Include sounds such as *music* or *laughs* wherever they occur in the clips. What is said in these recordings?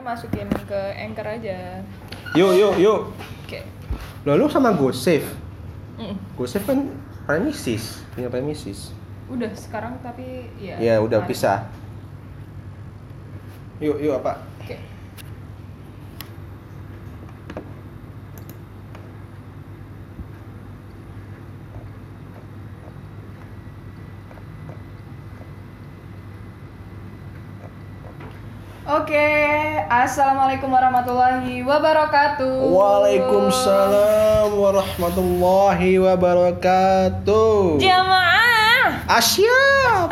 masukin ke anchor aja Yuk, yuk, yuk. oke Lalu sama GoSave. Mm. GoSave kan premises, punya premises. udah sekarang tapi ya Ya, udah pisah. Yuk, yuk apa? Oke Oke, assalamualaikum warahmatullahi wabarakatuh. Waalaikumsalam warahmatullahi wabarakatuh. Jamaah, Asyap.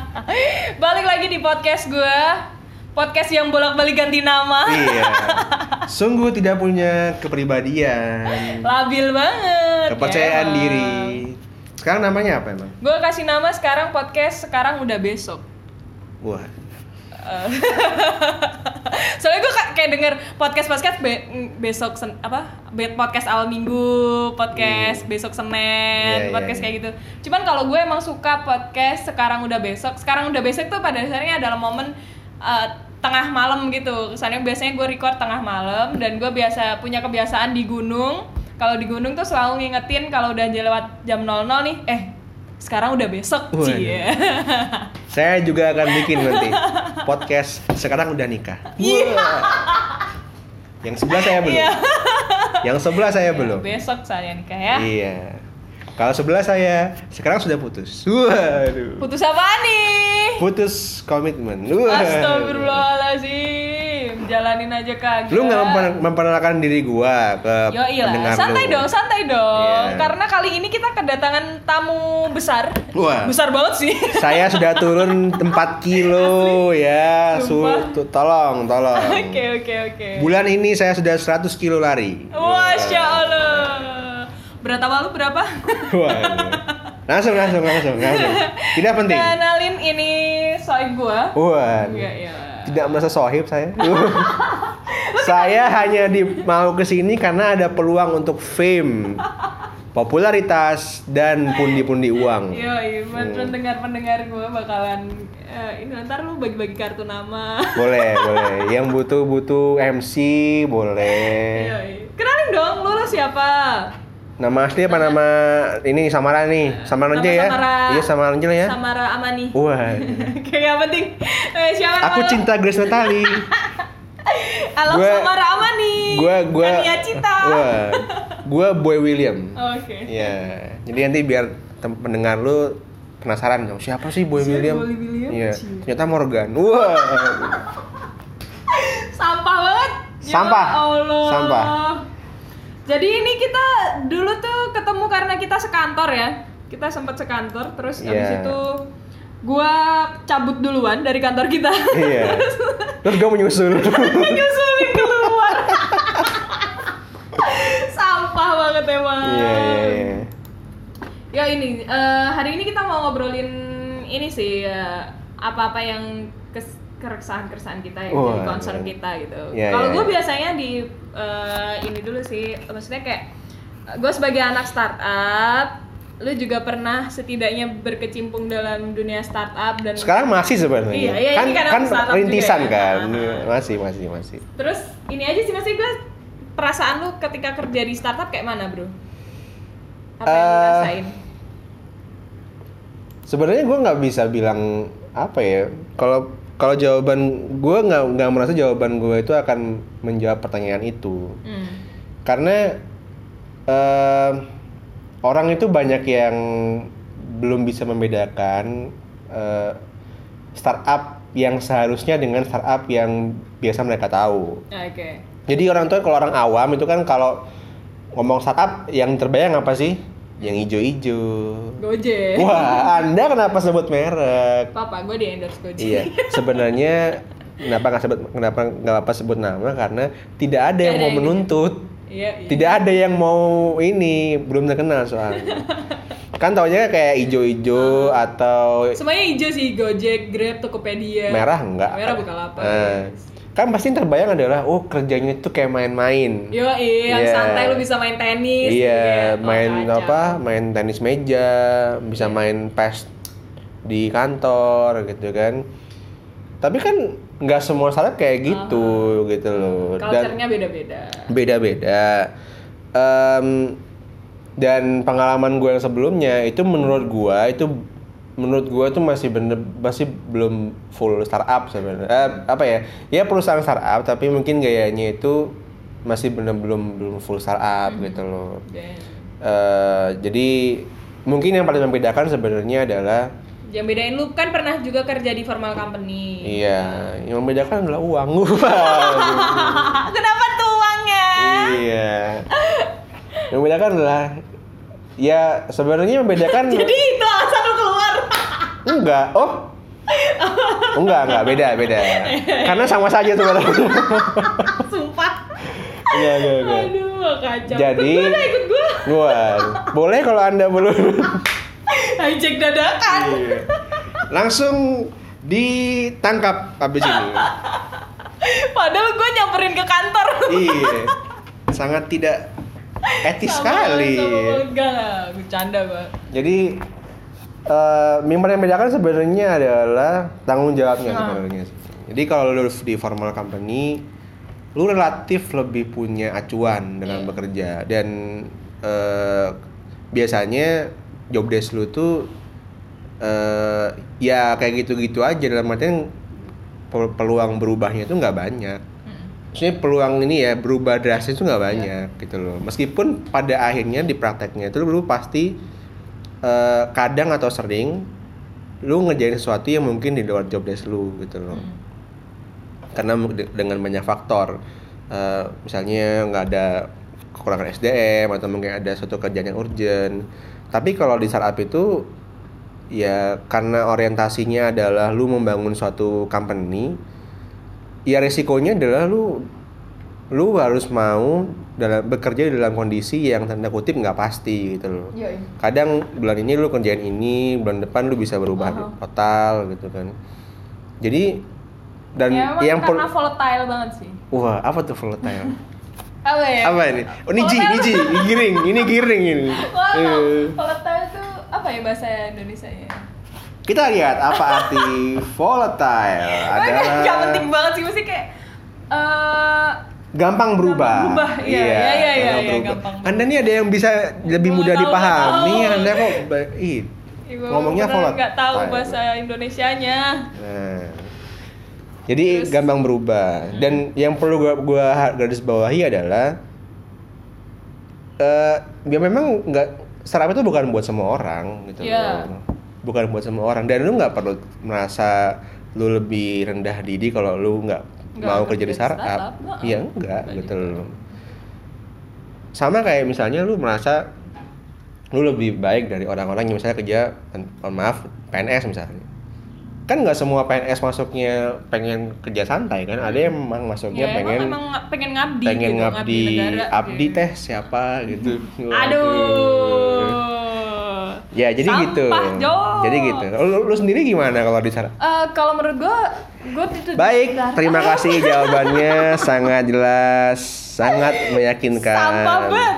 *laughs* balik lagi di podcast gue, podcast yang bolak-balik ganti nama. iya. *laughs* Sungguh tidak punya kepribadian, Labil banget. kepercayaan ya. diri. Sekarang namanya apa emang? Gue kasih nama sekarang podcast sekarang udah besok. Wah, Eh, *laughs* Soalnya gue kayak denger podcast podcast be- besok sen- apa be- podcast awal minggu, podcast besok Senin, Iya, iya, podcast iya. kayak gitu. Cuman kalau gue emang suka podcast sekarang udah besok. Sekarang udah besok tuh pada dasarnya adalah momen eh, tengah malam gitu. Kesannya biasanya gue record tengah malam dan gue biasa punya kebiasaan di gunung. Kalau di gunung tuh selalu ngingetin kalau udah lewat jam 00 nih, eh sekarang udah besok, Waduh. cie. saya juga akan bikin nanti *laughs* podcast. Sekarang udah nikah. Wah. Yang sebelah saya belum. Iya. Yang sebelah saya belum. Besok saya nikah ya. Iya. Kalau sebelah saya sekarang sudah putus. Waduh. Putus apa nih? Putus komitmen. Astagfirullahaladzim Jalanin aja kagak Lu nggak memper- memperkenalkan diri gua ke Yo iya pendengar santai lu. dong, santai dong. Iya. Karena kali ini kita kedatangan tamu besar. Wah. Besar banget sih. Saya sudah turun 4 kilo ya. Su tolong, tolong. *laughs* Oke oke oke. Bulan ini saya sudah 100 kilo lari. Masya Allah. Berat awal lu berapa? Waduh. Langsung, langsung, langsung, langsung. *laughs* Tidak penting. Kenalin ini soib gua. Waduh. Iya iya. Tidak merasa sohib saya. *laughs* saya hanya di mau ke sini karena ada peluang untuk fame, popularitas dan pundi-pundi uang. Iya, iya, buat Hmm. pendengar-pendengar gue bakalan eh, ini ntar lu bagi-bagi kartu nama. Boleh, *laughs* boleh. Yang butuh-butuh MC boleh. Iya. Kenalin dong, lu, lu siapa? Nama asli apa nama ini Samara nih? Samara Nama aja ya? Samara. Iya Samara aja ya. Samara Amani. Wah. *laughs* Kayak penting. Eh, siapa Aku nama lu? cinta Grace Natali. *laughs* Halo Gua- Samara Amani. Gua gua Kania Cita. Wah. Gua Boy William. Oke. Iya. Jadi nanti biar pendengar lu penasaran dong siapa sih Boy Siapa William? Boy William? Iya. Ternyata Morgan. Wah. *laughs* Sampah banget. Sampah. Ya Allah. Sampah. Jadi ini kita dulu tuh ketemu karena kita sekantor ya. Kita sempat sekantor terus habis Iya. itu gua cabut duluan dari kantor kita. Iya. Terus gue menyusul. *laughs* Nyusulin keluar. Sampah banget emang. Iya iya iya. Ya ini eh, hari ini kita mau ngobrolin ini sih ya, apa-apa yang kes- keresahan-keresahan kita ya, jadi Wah. concern kita gitu. Iya, Kalau iya, gue iya. biasanya di eh, ini dulu sih, maksudnya kayak gue sebagai anak startup, lu juga pernah setidaknya berkecimpung dalam dunia startup dan Sekarang masih sebenarnya. Iya, iya, kan ini kan kan startup juga rintisan ya. kan. Ah. Masih masih masih. terus ini aja sih masih gue perasaan lu ketika kerja di startup kayak mana bro? Apa yang lu Eh, rasain? Sebenarnya gue nggak bisa bilang apa ya. Kalau kalau jawaban gue nggak nggak merasa jawaban gue itu akan menjawab pertanyaan itu. Hmm. Karena eh, orang itu banyak yang belum bisa membedakan eh, startup yang seharusnya dengan startup yang biasa mereka tahu. Oke. Jadi orang tua kalau orang awam itu kan kalau ngomong startup yang terbayang apa sih? Yang ijo-ijo. Gojek. Wah, Anda kenapa sebut merek? Papa, gue di endorse Gojek. Iya, sebenarnya kenapa nggak sebut kenapa nggak apa sebut nama karena tidak ada yang mau yang menuntut. Iya, iya. Tidak ada yang mau ini belum terkenal soalnya. *laughs* kan taunya kayak ijo-ijo atau Semuanya hijau sih, Gojek, Grab, Tokopedia. merah enggak? Merah Bukalapak. Nah, kan pasti yang terbayang adalah oh kerjanya itu kayak main-main. Yo, iya, yang Iya. santai lu bisa main tenis. Iya, gitu. main Oh, apa? Main tenis meja, bisa Iya. main PES di kantor gitu kan. Tapi kan nggak semua startup kayak gitu gitu loh. Culture-nya beda-beda. beda-beda. Em, dan pengalaman gue yang sebelumnya itu menurut gue itu menurut gue tuh masih bener masih belum full startup sebenarnya. Eh, apa ya? Ya perusahaan startup tapi mungkin gayanya itu masih bener belum belum full startup gitu loh. Eh, jadi mungkin yang paling membedakan sebenarnya adalah yang bedain lu kan pernah juga kerja di formal company. iya yang membedakan adalah uang *laughs* Kenapa tuh uangnya? iya yang membedakan adalah ya sebenarnya membedakan *laughs* Jadi itu. Enggak oh enggak enggak beda beda karena sama saja sebenarnya *laughs* Sumpah. enggak enggak enggak Aduh, kacau. Jadi- ikut gue ikut gue. Wah, boleh kalau anda belum Hijack dadakan. Iya. langsung ditangkap habis ini Padahal gue nyamperin ke kantor. iya sangat tidak etis sekali Sama, enggak lah, bercanda gue. jadi eh yang paling membedakan sebenarnya adalah tanggung jawabnya Ah. sebenarnya jadi kalau lu di formal company lu relatif lebih punya acuan dalam Iya. bekerja dan eh, biasanya job desk lu tuh eh ya kayak gitu-gitu aja dalam artian pel- peluang berubahnya itu nggak banyak Hmm. maksudnya peluang ini ya berubah drastis itu Iya. nggak banyak gitu loh meskipun pada akhirnya di prakteknya itu lu pasti eh, kadang atau sering lu ngerjain sesuatu yang mungkin di luar job desk lu gitu loh. Hmm. karena de- dengan banyak faktor. Eh, misalnya nggak ada kekurangan SDM atau mungkin ada suatu kerjaan yang urgent. Tapi kalau di startup itu ya karena orientasinya adalah lu membangun suatu company ya resikonya adalah lu lu harus mau dalam bekerja dalam kondisi yang tanda kutip nggak pasti gitu loh Yoi. kadang bulan ini lu kerjain ini bulan depan lu bisa berubah Aha. total gitu kan jadi dan ya, yang karena volatile banget sih. wah apa tuh volatile *laughs* Apa ya? apa ini oh niji niji giring ini giring ini Wah, Eh, volatile itu apa ya bahasa Indonesia ya? kita lihat apa arti *laughs* volatile adalah Gak penting banget sih, mesti kayak eh gampang berubah. Gampang berubah, iya, iya, iya, iya, iya, berubah. gampang. Anda nih ada yang bisa lebih mudah tahu, dipahami, tahu. Anda kok ih, Ibu ngomongnya volatile. Gak tahu bahasa Indonesianya. Nah. Jadi Terus- gampang berubah. Dan yang perlu gua, gua garis bawahi adalah eh ya memang nggak startup itu bukan buat semua orang gitu Iya. loh. Bukan buat semua orang dan lu nggak perlu merasa lu lebih rendah diri kalau lu nggak Nggak mau kerja di startup. startup. Iya enggak Nggak gitu loh. Sama kayak misalnya lu merasa lu lebih baik dari orang-orang yang misalnya kerja mohon maaf PNS misalnya kan nggak semua PNS masuknya pengen kerja santai kan ada yang memang masuknya Ya, pengen emang, emang nga- pengen ngabdi pengen gitu, ngabdi negara, abdi gitu. teh siapa gitu Aduh. Ya jadi Sampah, gitu Jok. jadi gitu lu, lu sendiri gimana kalau di sana Eh, kalau menurut gue, gue itu baik terima kasih *laughs* jawabannya sangat jelas sangat meyakinkan Sampah banget.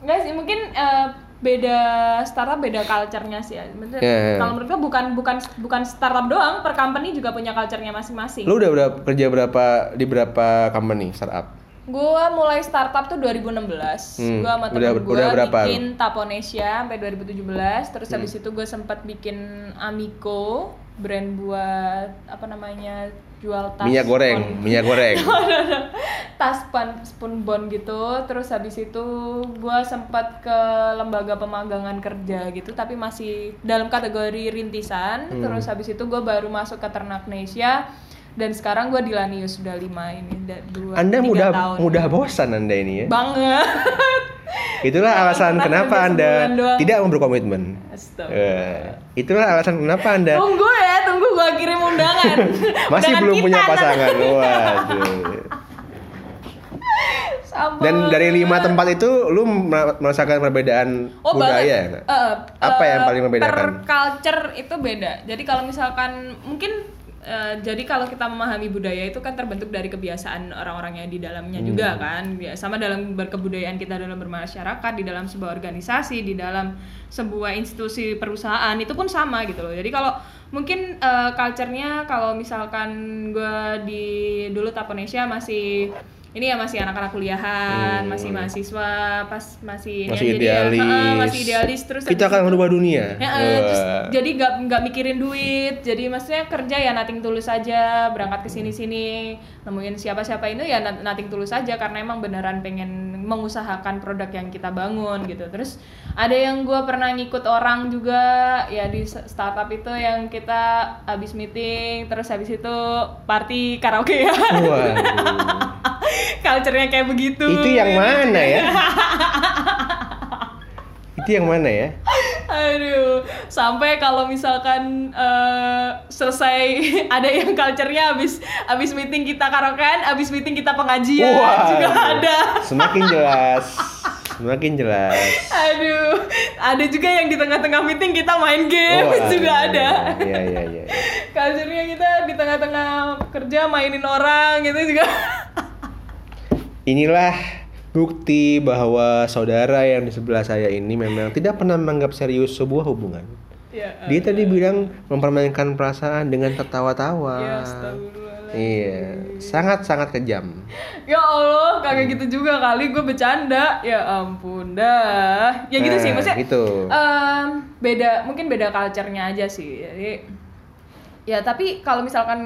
Enggak sih, mungkin eh, beda startup beda culture-nya sih ya. Maksudnya, Iya. Kalau menurut gue bukan bukan bukan startup doang, per company juga punya culture-nya masing-masing. lu udah berapa kerja berapa di berapa company startup Gue mulai startup tuh 2016. Hmm, Gue sama temen gue bikin Taponesia sampai 2017. Terus Hmm. habis itu gue sempat bikin Amico, brand buat apa namanya jual tas minyak goreng spon- minyak goreng *laughs* tas pan spoon bond gitu terus habis itu gue sempat ke lembaga pemagangan kerja gitu tapi masih dalam kategori rintisan Hmm. terus habis itu gue baru masuk ke Ternaknesia dan sekarang gue di Lanius sudah lima ini dua anda mudah tahun. mudah bosan anda ini ya banget *laughs* itulah alasan kenapa anda tidak mau berkomitmen Astaga. Eh, itulah alasan kenapa anda tunggu ya tunggu gue kirim undangan *laughs* masih Undangan belum kita, punya pasangan *laughs* waduh dan dari lima tempat itu lu mer- merasakan perbedaan Oh budaya banget. Eh, Apa eh, yang paling membedakan? Per culture itu beda. Jadi kalau misalkan mungkin eh, jadi kalau kita memahami budaya itu kan terbentuk dari kebiasaan orang-orangnya di dalamnya juga kan. Ya, sama dalam berkebudayaan kita dalam bermasyarakat di dalam sebuah organisasi di dalam sebuah institusi perusahaan itu pun sama gitu loh. Jadi kalau mungkin eh, culture-nya kalau misalkan gue di dulu Taponesia masih ini ya masih anak-anak kuliahan, Hmm. masih mahasiswa, pas masih ini Masih ya, jadi ya, idealis. heeh, masih idealis terus Kita akan itu- merubah dunia. Ya, eh, terus jadi nggak nggak mikirin duit, jadi maksudnya kerja ya nating tulus aja, berangkat ke sini sini, nemuin siapa siapa ini ya nat- nating tulus aja karena emang beneran pengen mengusahakan produk yang kita bangun gitu. Terus ada yang gue pernah ngikut orang juga ya di startup itu yang kita habis meeting, terus habis itu party karaoke *laughs* ya. Culture-nya kayak begitu. Itu yang mana ya? *laughs* Itu yang mana ya? Aduh, sampai kalau misalkan eh, selesai *laughs* ada yang culture-nya habis habis meeting kita karaokean, habis meeting kita pengajian Wah. juga ada. Semakin jelas. *laughs* Semakin jelas. Aduh, ada juga yang di tengah-tengah meeting kita main game Wah, juga ada. Iya, iya, iya. *laughs* Culture-nya kita di tengah-tengah kerja mainin orang gitu juga. Inilah bukti bahwa saudara yang di sebelah saya ini memang tidak pernah menganggap serius sebuah hubungan. ya, Dia tadi bilang mempermainkan perasaan dengan tertawa-tawa. Ya. Iya, sangat-sangat kejam. Ya Allah, kagak gitu juga kali gue bercanda. Ya ampun dah. Ya gitu Nah, sih maksudnya. gitu. em, beda, mungkin beda culture-nya aja sih. Jadi ya tapi kalau misalkan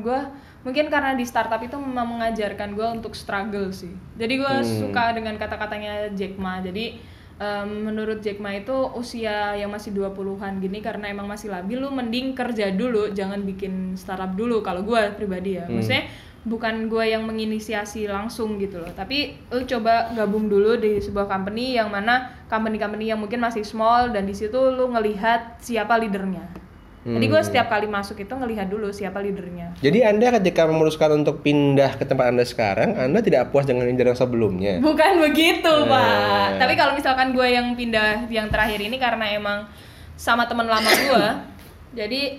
gue mungkin karena di startup itu memang mengajarkan gue untuk struggle sih. Jadi gue Hmm. suka dengan kata-katanya Jack Ma. Jadi em, menurut Jack Ma itu usia yang masih 20-an gini karena emang masih labil lu mending kerja dulu, jangan bikin startup dulu kalau gue pribadi ya. Hmm. Maksudnya bukan gue yang menginisiasi langsung gitu loh tapi lu coba gabung dulu di sebuah company yang mana company-company yang mungkin masih small dan di situ lu ngelihat siapa leadernya jadi gue Hmm. setiap kali masuk itu ngelihat dulu siapa leadernya Jadi Anda ketika memutuskan untuk pindah ke tempat Anda sekarang, Anda tidak puas dengan leader yang sebelumnya. bukan begitu Eh. pak tapi kalau misalkan gue yang pindah yang terakhir ini karena emang sama teman lama gue *coughs* jadi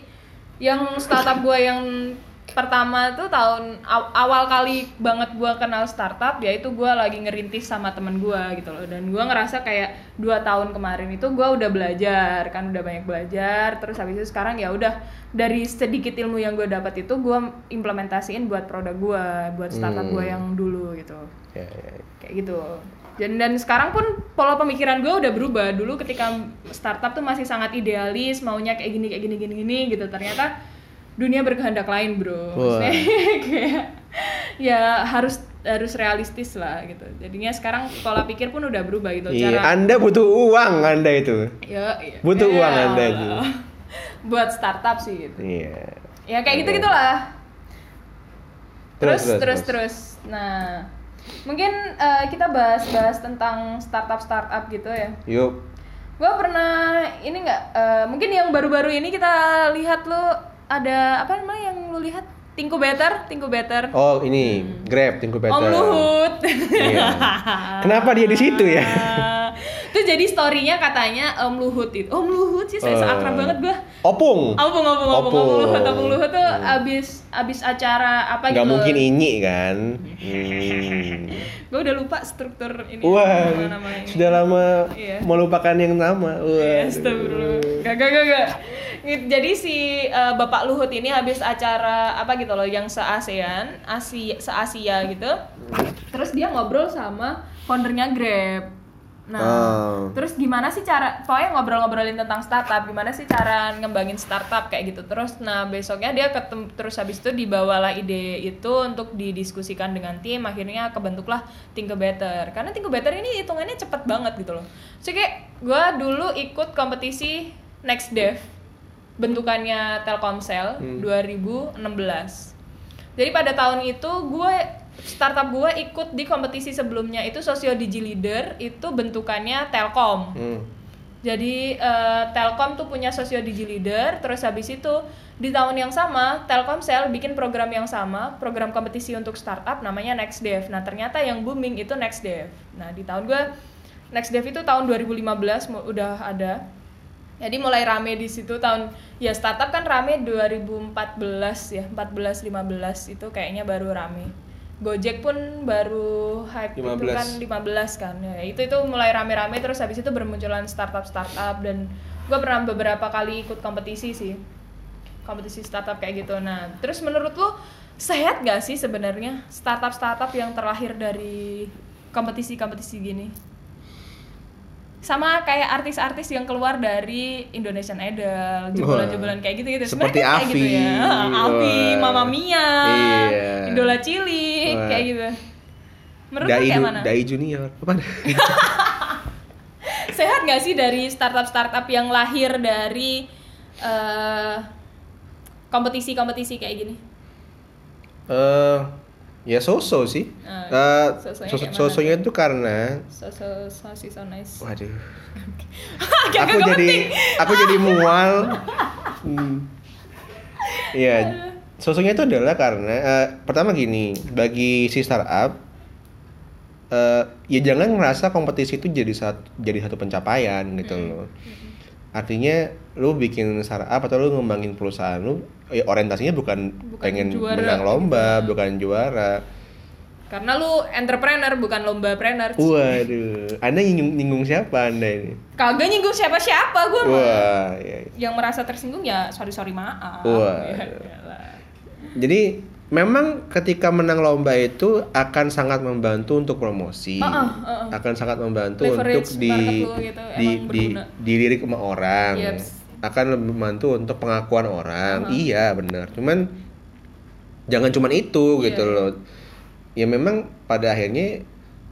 yang startup gue yang pertama tuh tahun aw- awal kali banget gue kenal startup yaitu gue lagi ngerintis sama temen gue gitu loh. Dan gue ngerasa kayak dua tahun kemarin itu gue udah belajar kan udah banyak belajar. Terus habis itu sekarang ya udah dari sedikit ilmu yang gue dapat itu gue implementasiin buat produk gue buat startup Hmm. gue yang dulu gitu. Ya, ya, ya. kayak gitu. Dan dan sekarang pun pola pemikiran gue udah berubah. Dulu ketika startup tuh masih sangat idealis maunya kayak gini kayak gini gini gini gitu. Ternyata dunia berkehendak lain bro. Maksudnya *laughs* kayak ya harus harus realistis lah gitu jadinya sekarang pola pikir pun udah berubah gitu Iya, cara Anda butuh uang Anda itu. ya, ya butuh ya uang Anda itu. *laughs* Buat startup sih gitu Iya. ya kayak gitu gitulah Terus, terus terus, terus terus. nah mungkin eh, kita bahas-bahas tentang startup startup gitu ya Yuk. gue pernah ini nggak eh, mungkin yang baru-baru ini kita lihat lo ada apa namanya yang lo lihat Tinku Better Tinku Better Oh, ini Grab Incubator. Om Luhut Iya. Kenapa dia di situ ya? *laughs* Terus jadi storynya katanya Om Luhut itu Om Luhut sih saya Eh. seakrab banget gue Opung. Opung, opung, opung, Opung. Om Luhut, Om Luhut tuh abis abis acara apa Nggak gitu. mungkin inyi kan? Hmm. Gue udah lupa struktur ini. Wah, nama-namanya. sudah lama Iya. melupakan yang nama. Wah. Iya, astagfirullah. Gak, gak, gak, gak. Jadi si eh, Bapak Luhut ini habis acara apa gitu loh yang se-ASEAN, Asia, se-Asia gitu. Terus dia ngobrol sama foundernya Grab. Nah, Oh. terus gimana sih cara pokoknya ngobrol-ngobrolin tentang startup, gimana sih cara ngembangin startup kayak gitu. Terus nah besoknya dia ketemu terus habis itu dibawalah ide itu untuk didiskusikan dengan tim, akhirnya kebentuklah Think Better. Karena Think Better ini hitungannya cepet banget gitu loh. So kayak gue dulu ikut kompetisi Next Dev bentukannya Telkomsel 2016. Jadi pada tahun itu gue startup gue ikut di kompetisi sebelumnya itu Sosio Digi Leader itu bentukannya Telkom. Hmm. Jadi eh, Telkom tuh punya Sosio Digi Leader, terus habis itu di tahun yang sama Telkomsel bikin program yang sama, program kompetisi untuk startup namanya Next Dev. Nah ternyata yang booming itu Next Dev. Nah di tahun gue Next Dev itu tahun 2015 mu- udah ada. Jadi mulai rame di situ tahun ya startup kan rame 2014 ya, 14 15 itu kayaknya baru rame. Gojek pun baru hype itu 15. kan 15 kan. Ya, itu itu mulai rame-rame terus habis itu bermunculan startup-startup dan gue pernah beberapa kali ikut kompetisi sih. Kompetisi startup kayak gitu. Nah, terus menurut lu sehat gak sih sebenarnya startup-startup yang terlahir dari kompetisi-kompetisi gini? Sama kayak artis-artis yang keluar dari Indonesian Idol, jebolan-jebolan kayak gitu gitu. Seperti kayak gitu Avi. ya. Avi. *laughs* Mama Mia, Iya. Idola Cilik, Wah. kayak gitu. Menurut Dai, kayak mana? Dai Junior. *laughs* Apa? Sehat gak sih dari startup-startup yang lahir dari eh, kompetisi-kompetisi kayak gini? Eh, ya so-so sih. So-sonya mana? so-sonya itu karena So so so nice. waduh. *laughs* Gak- aku jadi penting. aku jadi *laughs* mual. Hmm. Iya. Sosoknya itu adalah karena eh, pertama gini, bagi si startup eh, ya jangan ngerasa kompetisi itu jadi satu jadi satu pencapaian gitu loh. Artinya lu bikin startup atau lu ngembangin perusahaan lu ya orientasinya bukan, Bukan pengen juara menang gitu. lomba, bukan juara. Karena lu entrepreneur bukan lomba trainer. Waduh, Anda nyinggung, nyinggung siapa Anda ini? Kagak nyinggung siapa-siapa gue mah. Wah, iya. Yang merasa tersinggung ya sorry sorry maaf. Wah. *laughs* Ya. Jadi memang ketika menang lomba itu akan sangat membantu untuk promosi, Uh-uh, uh-uh. akan sangat membantu Leverage untuk di gitu, di, di dilirik sama orang, Yeps. Akan lebih membantu untuk pengakuan orang. Uh-huh. Iya benar, cuman jangan cuman itu gitu Iya. loh. Ya memang pada akhirnya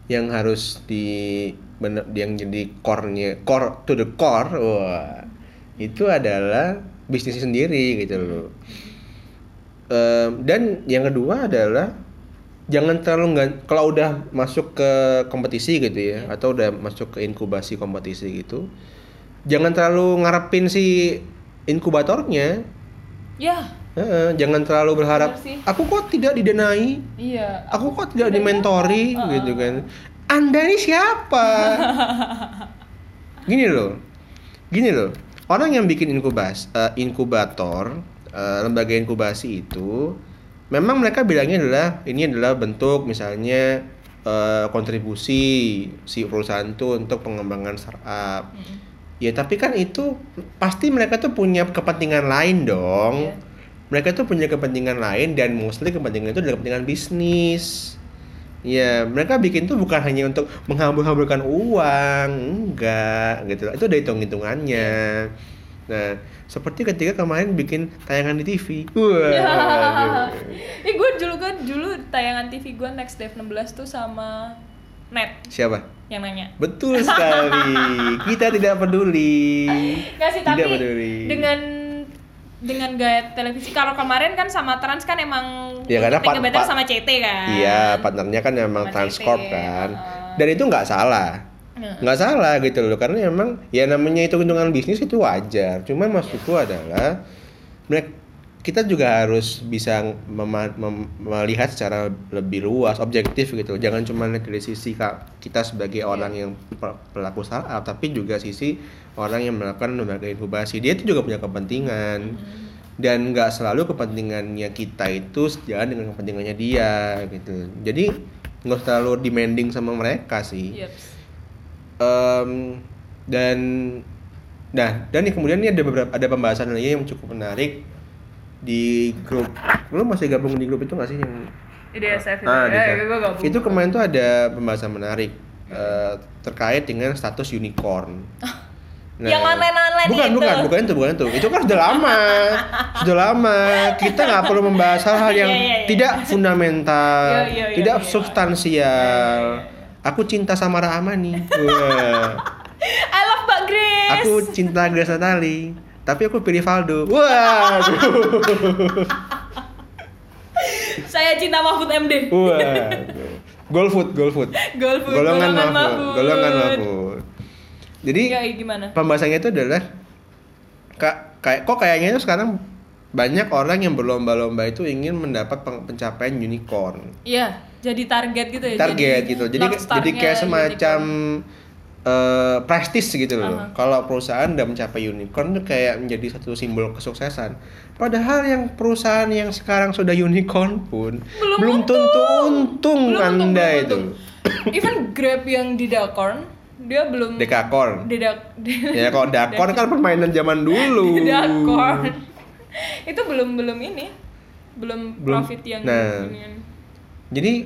yang harus di bener, yang jadi core-nya core to the core, wah itu adalah bisnisnya sendiri gitu loh. Em, dan yang kedua adalah jangan terlalu nggak kalau udah masuk ke kompetisi gitu ya atau udah masuk ke inkubasi kompetisi gitu jangan terlalu ngarepin si inkubatornya. Ya, Heeh, jangan terlalu berharap aku kok tidak didanai iya. aku kok tidak dimentori? Heeh. gitu kan. Anda ini siapa? *laughs* Gini loh. Gini loh. Orang yang bikin inkubas eh, inkubator eh, lembaga inkubasi itu memang mereka bilangnya adalah ini adalah bentuk misalnya eh, kontribusi si perusahaan itu untuk pengembangan startup ya tapi kan itu pasti mereka tuh punya kepentingan lain dong Iya. mereka tuh punya kepentingan lain dan mostly kepentingan itu adalah kepentingan bisnis Ya, mereka bikin tuh bukan hanya untuk menghambur-hamburkan uang, enggak gitu. Itu ada hitung-hitungannya. Nah, seperti ketika kemarin bikin tayangan di TV. Wah. Ya. aduh. Eh gue dulu gue dulu tayangan TV gue Next Dev 16 tuh sama Net Siapa? yang nanya. Betul *laughs* sekali. Kita tidak peduli. Nggak sih, Tidak tapi peduli. dengan dengan gaya televisi kalau kemarin kan sama Trans kan emang Ya, karena Tika pa- Better pa- sama CT kan. Iya, partnernya kan memang Sama Transcorp CT, kan. heeh. Dan itu nggak salah. Nggak salah gitu loh karena emang ya namanya itu hitungan bisnis itu wajar cuman maksudku adalah mereka kita juga harus bisa melihat secara lebih luas objektif gitu. Jangan cuma dari sisi kita sebagai orang yang pe- pelaku startup tapi juga sisi orang yang melakukan lembaga inkubasi. Dia itu juga punya kepentingan. Dan nggak selalu kepentingannya kita itu sejalan dengan kepentingannya dia gitu. Jadi nggak terlalu demanding sama mereka sih. Yeps. Em, dan nah dan kemudian ini ada beberapa ada pembahasan lagi yang cukup menarik di grup lu masih gabung di grup itu nggak sih yang IDSF itu. Ah, ya, gue gabung. itu kemarin tuh ada pembahasan menarik eh, terkait dengan status unicorn *laughs* Yang online-online bukan, itu. bukan, bukan itu, bukan itu. Itu kan sudah lama, sudah lama. Kita nggak perlu membahas hal-hal *laughs* yang Iya, iya, iya. tidak fundamental, Iya, iya, iya, tidak iya. substansial. Iya, iya, Aku cinta sama Rahmani. *laughs* Wah. I love Mbak Grace. Aku cinta Grace Natali. Tapi aku pilih Valdo. Wah. *laughs* Saya cinta Mahfud MD. Wah. Golfood, golfood. Golfood, Golongan golongan Mahfud. Mahfud. Golongan Mahfud. Jadi Ya, gimana? pembahasannya itu adalah kak kayak kok kayaknya itu sekarang banyak orang yang berlomba-lomba itu ingin mendapat pencapaian unicorn Iya, jadi target gitu ya. target gitu jadi North jadi Star-nya kayak semacam eh prestis gitu loh. Aha. Kalau perusahaan udah mencapai unicorn itu kayak menjadi satu simbol kesuksesan. Padahal yang perusahaan yang sekarang sudah unicorn pun belum, tentu untung Belum untung, Anda belum itu. untung. Even Grab yang di Dakorn, dia belum Dekakorn. di dak Ya kalau *laughs* dakor kan permainan zaman *laughs* dulu. Dakorn. itu belum belum ini. Belum, Belum. profit yang Nah. Jadi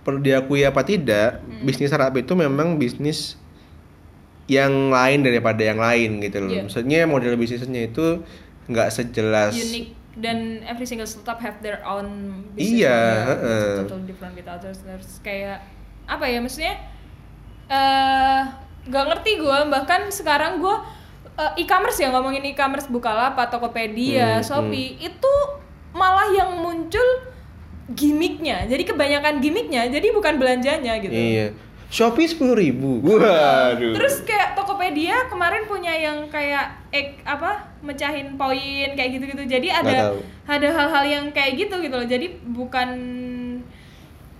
perlu diakui apa tidak, Hmm. bisnis startup itu memang bisnis yang lain daripada yang lain gitu loh. Iya. Maksudnya model bisnisnya itu nggak sejelas unique dan every single startup have their own business Iya, is heeh. totally different with others terus kayak apa ya maksudnya eh nggak ngerti gue bahkan sekarang gue eh, e-commerce ya ngomongin e-commerce Bukalapak, Tokopedia, Hmm, Shopee itu malah yang muncul gimmicknya jadi kebanyakan gimmicknya jadi bukan belanjanya gitu Iya. Shopee sepuluh ribu. Waduh. Terus kayak Tokopedia kemarin punya yang kayak ek apa mecahin poin kayak gitu-gitu. Jadi ada ada hal-hal yang kayak gitu gitu loh. Jadi bukan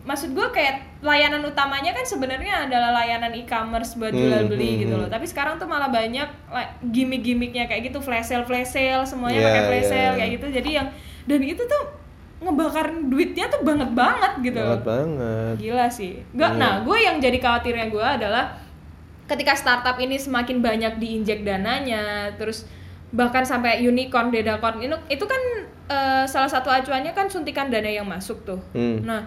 maksud gue kayak layanan utamanya kan sebenarnya adalah layanan e-commerce buat Hmm, jual beli hmm, gitu hmm. loh. Tapi sekarang tuh malah banyak like, gimmick-gimmicknya kayak gitu, flash sale, flash sale, semuanya Iya, pakai flash iya. sale kayak gitu. Jadi yang dan itu tuh ngebakar duitnya tuh banget banget gitu. Banget banget. Gila sih. Nggak, Iya. nah gue yang jadi khawatirnya gue adalah ketika startup ini semakin banyak diinjek dananya, terus bahkan sampai unicorn, dedacorn, itu, itu kan eh, salah satu acuannya kan suntikan dana yang masuk tuh. Hmm. Nah,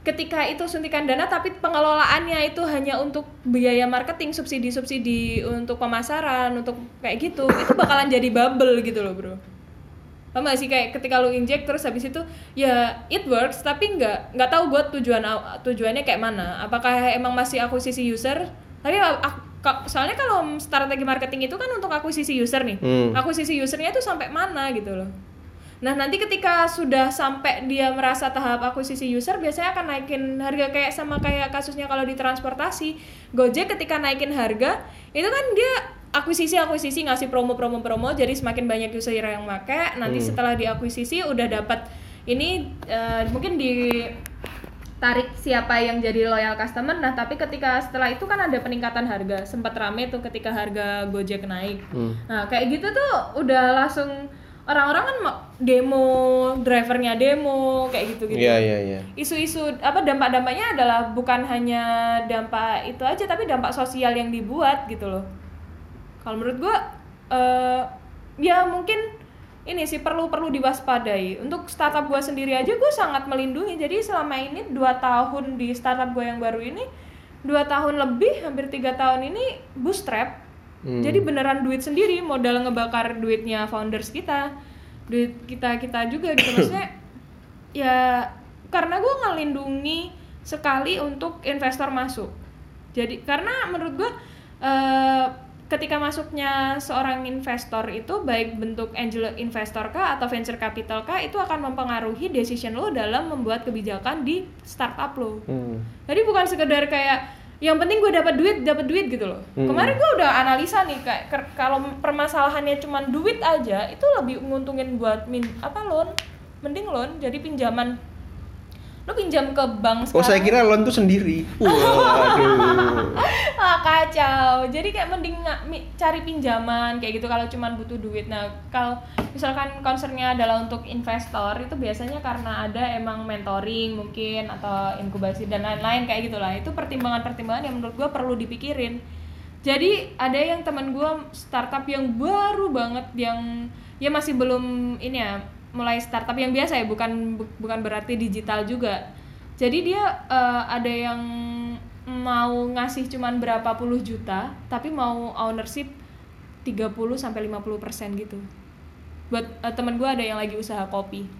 ketika itu suntikan dana tapi pengelolaannya itu hanya untuk biaya marketing, subsidi-subsidi untuk pemasaran, untuk kayak gitu, itu bakalan jadi bubble gitu loh, Bro. Paham gak sih kayak ketika lu inject terus habis itu ya it works tapi nggak nggak tahu buat tujuan tujuannya kayak mana. Apakah emang masih akuisisi user? Tapi ak- ka- soalnya kalau strategi marketing itu kan untuk akuisisi user nih. Hmm. Akuisisi usernya tuh sampai mana gitu loh. Nah, nanti ketika sudah sampai dia merasa tahap akuisisi user biasanya akan naikin harga kayak sama kayak kasusnya kalau di transportasi. Gojek ketika naikin harga itu kan dia akuisisi akuisisi ngasih promo promo promo jadi semakin banyak user yang make nanti Hmm. setelah diakuisisi udah dapat ini eh, mungkin di tarik siapa yang jadi loyal customer nah tapi ketika setelah itu kan ada peningkatan harga sempat rame tuh ketika harga Gojek naik Hmm. nah kayak gitu tuh udah langsung orang-orang kan demo drivernya demo kayak gitu gitu Iya iya iya. isu-isu apa dampak-dampaknya adalah bukan hanya dampak itu aja tapi dampak sosial yang dibuat gitu loh kalau menurut gua eh ya mungkin ini sih perlu perlu diwaspadai. Untuk startup gua sendiri aja gue sangat melindungi. Jadi selama ini dua tahun di startup gue yang baru ini dua tahun lebih hampir tiga tahun ini bootstrap. Hmm. jadi beneran duit sendiri modal ngebakar duitnya founders kita duit kita kita juga gitu. *coughs* Maksudnya ya karena gue ngelindungi sekali untuk investor masuk. Jadi karena menurut gue eh, ketika masuknya seorang investor itu baik bentuk angel investor kah atau venture capital kah itu akan mempengaruhi decision lo dalam membuat kebijakan di startup lo Hmm. jadi bukan sekedar kayak yang penting gue dapat duit dapat duit gitu loh Hmm. kemarin gue udah analisa nih kayak kalau permasalahannya cuma duit aja itu lebih menguntungin buat min apa loan mending loan jadi pinjaman lo pinjam ke bank Oh saya sekarang? kira loan tuh sendiri. Waduh. *laughs* ah kacau. Jadi kayak mending cari pinjaman kayak gitu kalau cuma butuh duit. Nah kalau misalkan concernnya adalah untuk investor itu biasanya karena ada emang mentoring mungkin atau inkubasi dan lain-lain kayak gitulah. Itu pertimbangan-pertimbangan yang menurut gue perlu dipikirin. Jadi ada yang teman gue startup yang baru banget yang ya masih belum ini ya mulai startup yang biasa ya bukan bu- bukan berarti digital juga. Jadi dia eh, ada yang mau ngasih cuman berapa puluh juta tapi mau ownership 30 sampai 50 persen gitu. Buat eh, temen gue ada yang lagi usaha kopi.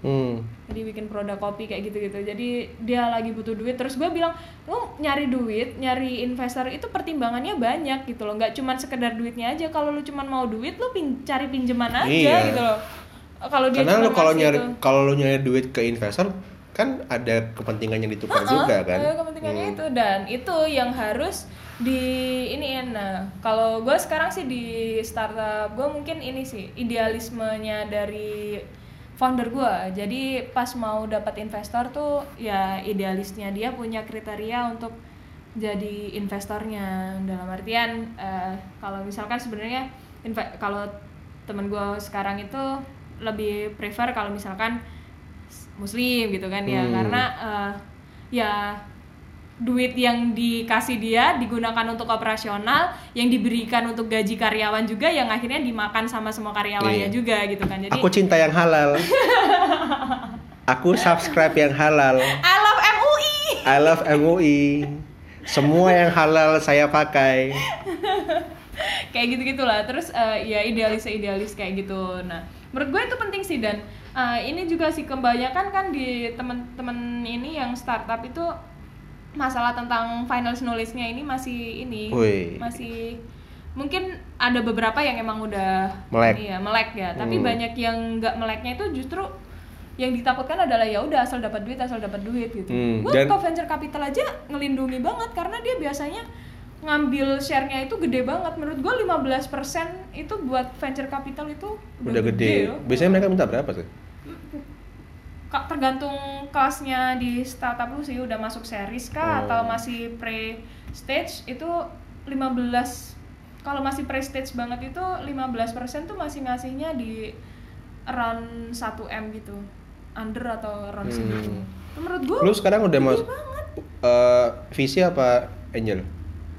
Hmm. jadi bikin produk kopi kayak gitu-gitu. Jadi dia lagi butuh duit. Terus gue bilang lo nyari duit nyari investor itu pertimbangannya banyak gitu loh. Nggak cuman sekedar duitnya aja. Kalau lu cuman mau duit lo pin cari pinjaman aja Iya. gitu loh kalau dia Karena lu kalau nyari kalau lu nyari duit ke investor kan ada kepentingan yang ditukar juga kan. Ada kepentingannya Hmm. itu. Dan itu yang harus di ini nah kalau gue sekarang sih di startup gue mungkin ini sih idealismenya dari founder gue jadi pas mau dapat investor tuh ya idealisnya dia punya kriteria untuk jadi investornya. Dalam artian eh, kalau misalkan sebenarnya kalau temen gue sekarang itu lebih prefer kalau misalkan muslim gitu kan ya Hmm. karena eh, ya duit yang dikasih dia digunakan untuk operasional yang diberikan untuk gaji karyawan juga yang akhirnya dimakan sama semua karyawannya Iya. juga gitu kan jadi Aku cinta yang halal. *laughs* Aku subscribe yang halal. I love MUI I love MUI. Semua yang halal saya pakai. *laughs* kayak gitu gitulah terus eh, ya idealis idealis kayak gitu nah menurut gue itu penting sih dan eh, ini juga sih kebanyakan kan di temen-temen ini yang startup itu masalah tentang final knowledge-nya ini masih ini Wih. masih mungkin ada beberapa yang emang udah Melek. ya melek ya tapi Hmm. banyak yang nggak meleknya itu justru yang ditakutkan adalah ya udah asal dapat duit asal dapat duit gitu Hmm, gue ke venture capital aja ngelindungi banget karena dia biasanya ngambil share-nya itu gede banget menurut gue 15% itu buat venture capital itu Udah gede. loh. Biasanya mereka minta berapa sih? Tergantung kelasnya di startup lu sih udah masuk series kah Oh. atau masih pre stage itu 15 kalau masih pre stage banget itu 15% tuh masih ngasihnya di around 1 M gitu under atau around Hmm. segitu menurut gua Lu sekarang udah gede masuk banget. eh VC apa angel?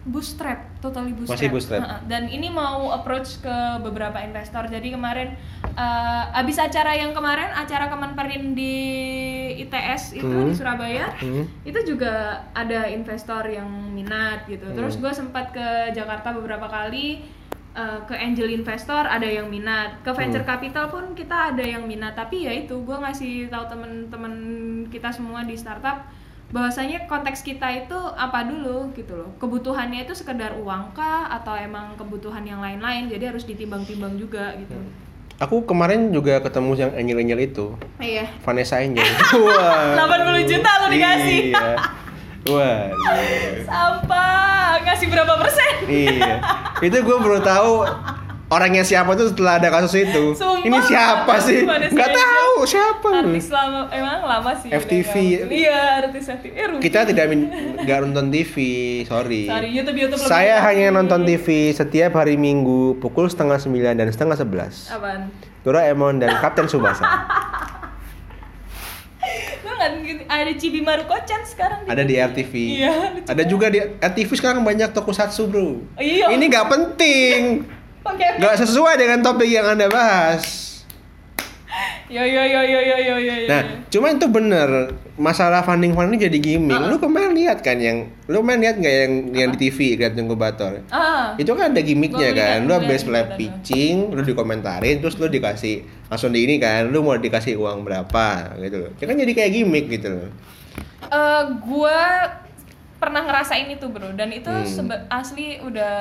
Bootstrap totally bootstrap, Masih bootstrap. Dan ini mau approach ke beberapa investor jadi kemarin eh, abis acara yang kemarin acara Kemenperin di ITS itu Hmm. di Surabaya Hmm. itu juga ada investor yang minat gitu terus Hmm. gue sempat ke Jakarta beberapa kali eh, ke angel investor ada yang minat ke venture Hmm. capital pun kita ada yang minat tapi ya itu gue ngasih tahu temen-temen kita semua di startup bahwasanya konteks kita itu apa dulu gitu loh kebutuhannya itu sekedar uang kah atau emang kebutuhan yang lain-lain jadi harus ditimbang-timbang juga gitu Aku kemarin juga ketemu yang angel-angel itu. iya Vanessa Angel. *laughs* Wah. 80 juta lu dikasih. Iya. Wah. sampah ngasih berapa persen iya. Itu gue baru tahu orangnya siapa tuh setelah ada kasus itu. *laughs* Sumpah. Ini siapa sih? Gak tahu siapa. artis lama emang lama sih FTV. iya artis FTV eh, rugi. Kita tidak min- nggak nonton TV, sorry. sorry YouTube YouTube lebih Saya lagi. hanya nonton TV setiap hari Minggu pukul setengah sembilan dan setengah sebelas. apaan Doraemon dan Kapten Subasa. *laughs* ada Cibi Maruko-chan sekarang Ada di TV. RTV. iya Ada juga di RTV sekarang banyak tokusatsu bro. Iya. Ini nggak penting, Gak sesuai dengan topik yang anda bahas. Yo yo yo yo yo yo yo. Nah, cuma cuman itu bener masalah funding funding jadi gimmick. Ah. Lu kemarin lihat kan yang lu main lihat nggak yang yang di TV lihat inkubator. Uh. Itu kan ada gimmicknya kan. Lu habis live pitching, lu dikomentarin, terus lu dikasih langsung di ini kan. Lu mau dikasih uang berapa gitu loh. Ya kan jadi kayak gimmick gitu loh. Eh uh, gua pernah ngerasain itu bro dan itu Hmm. asli udah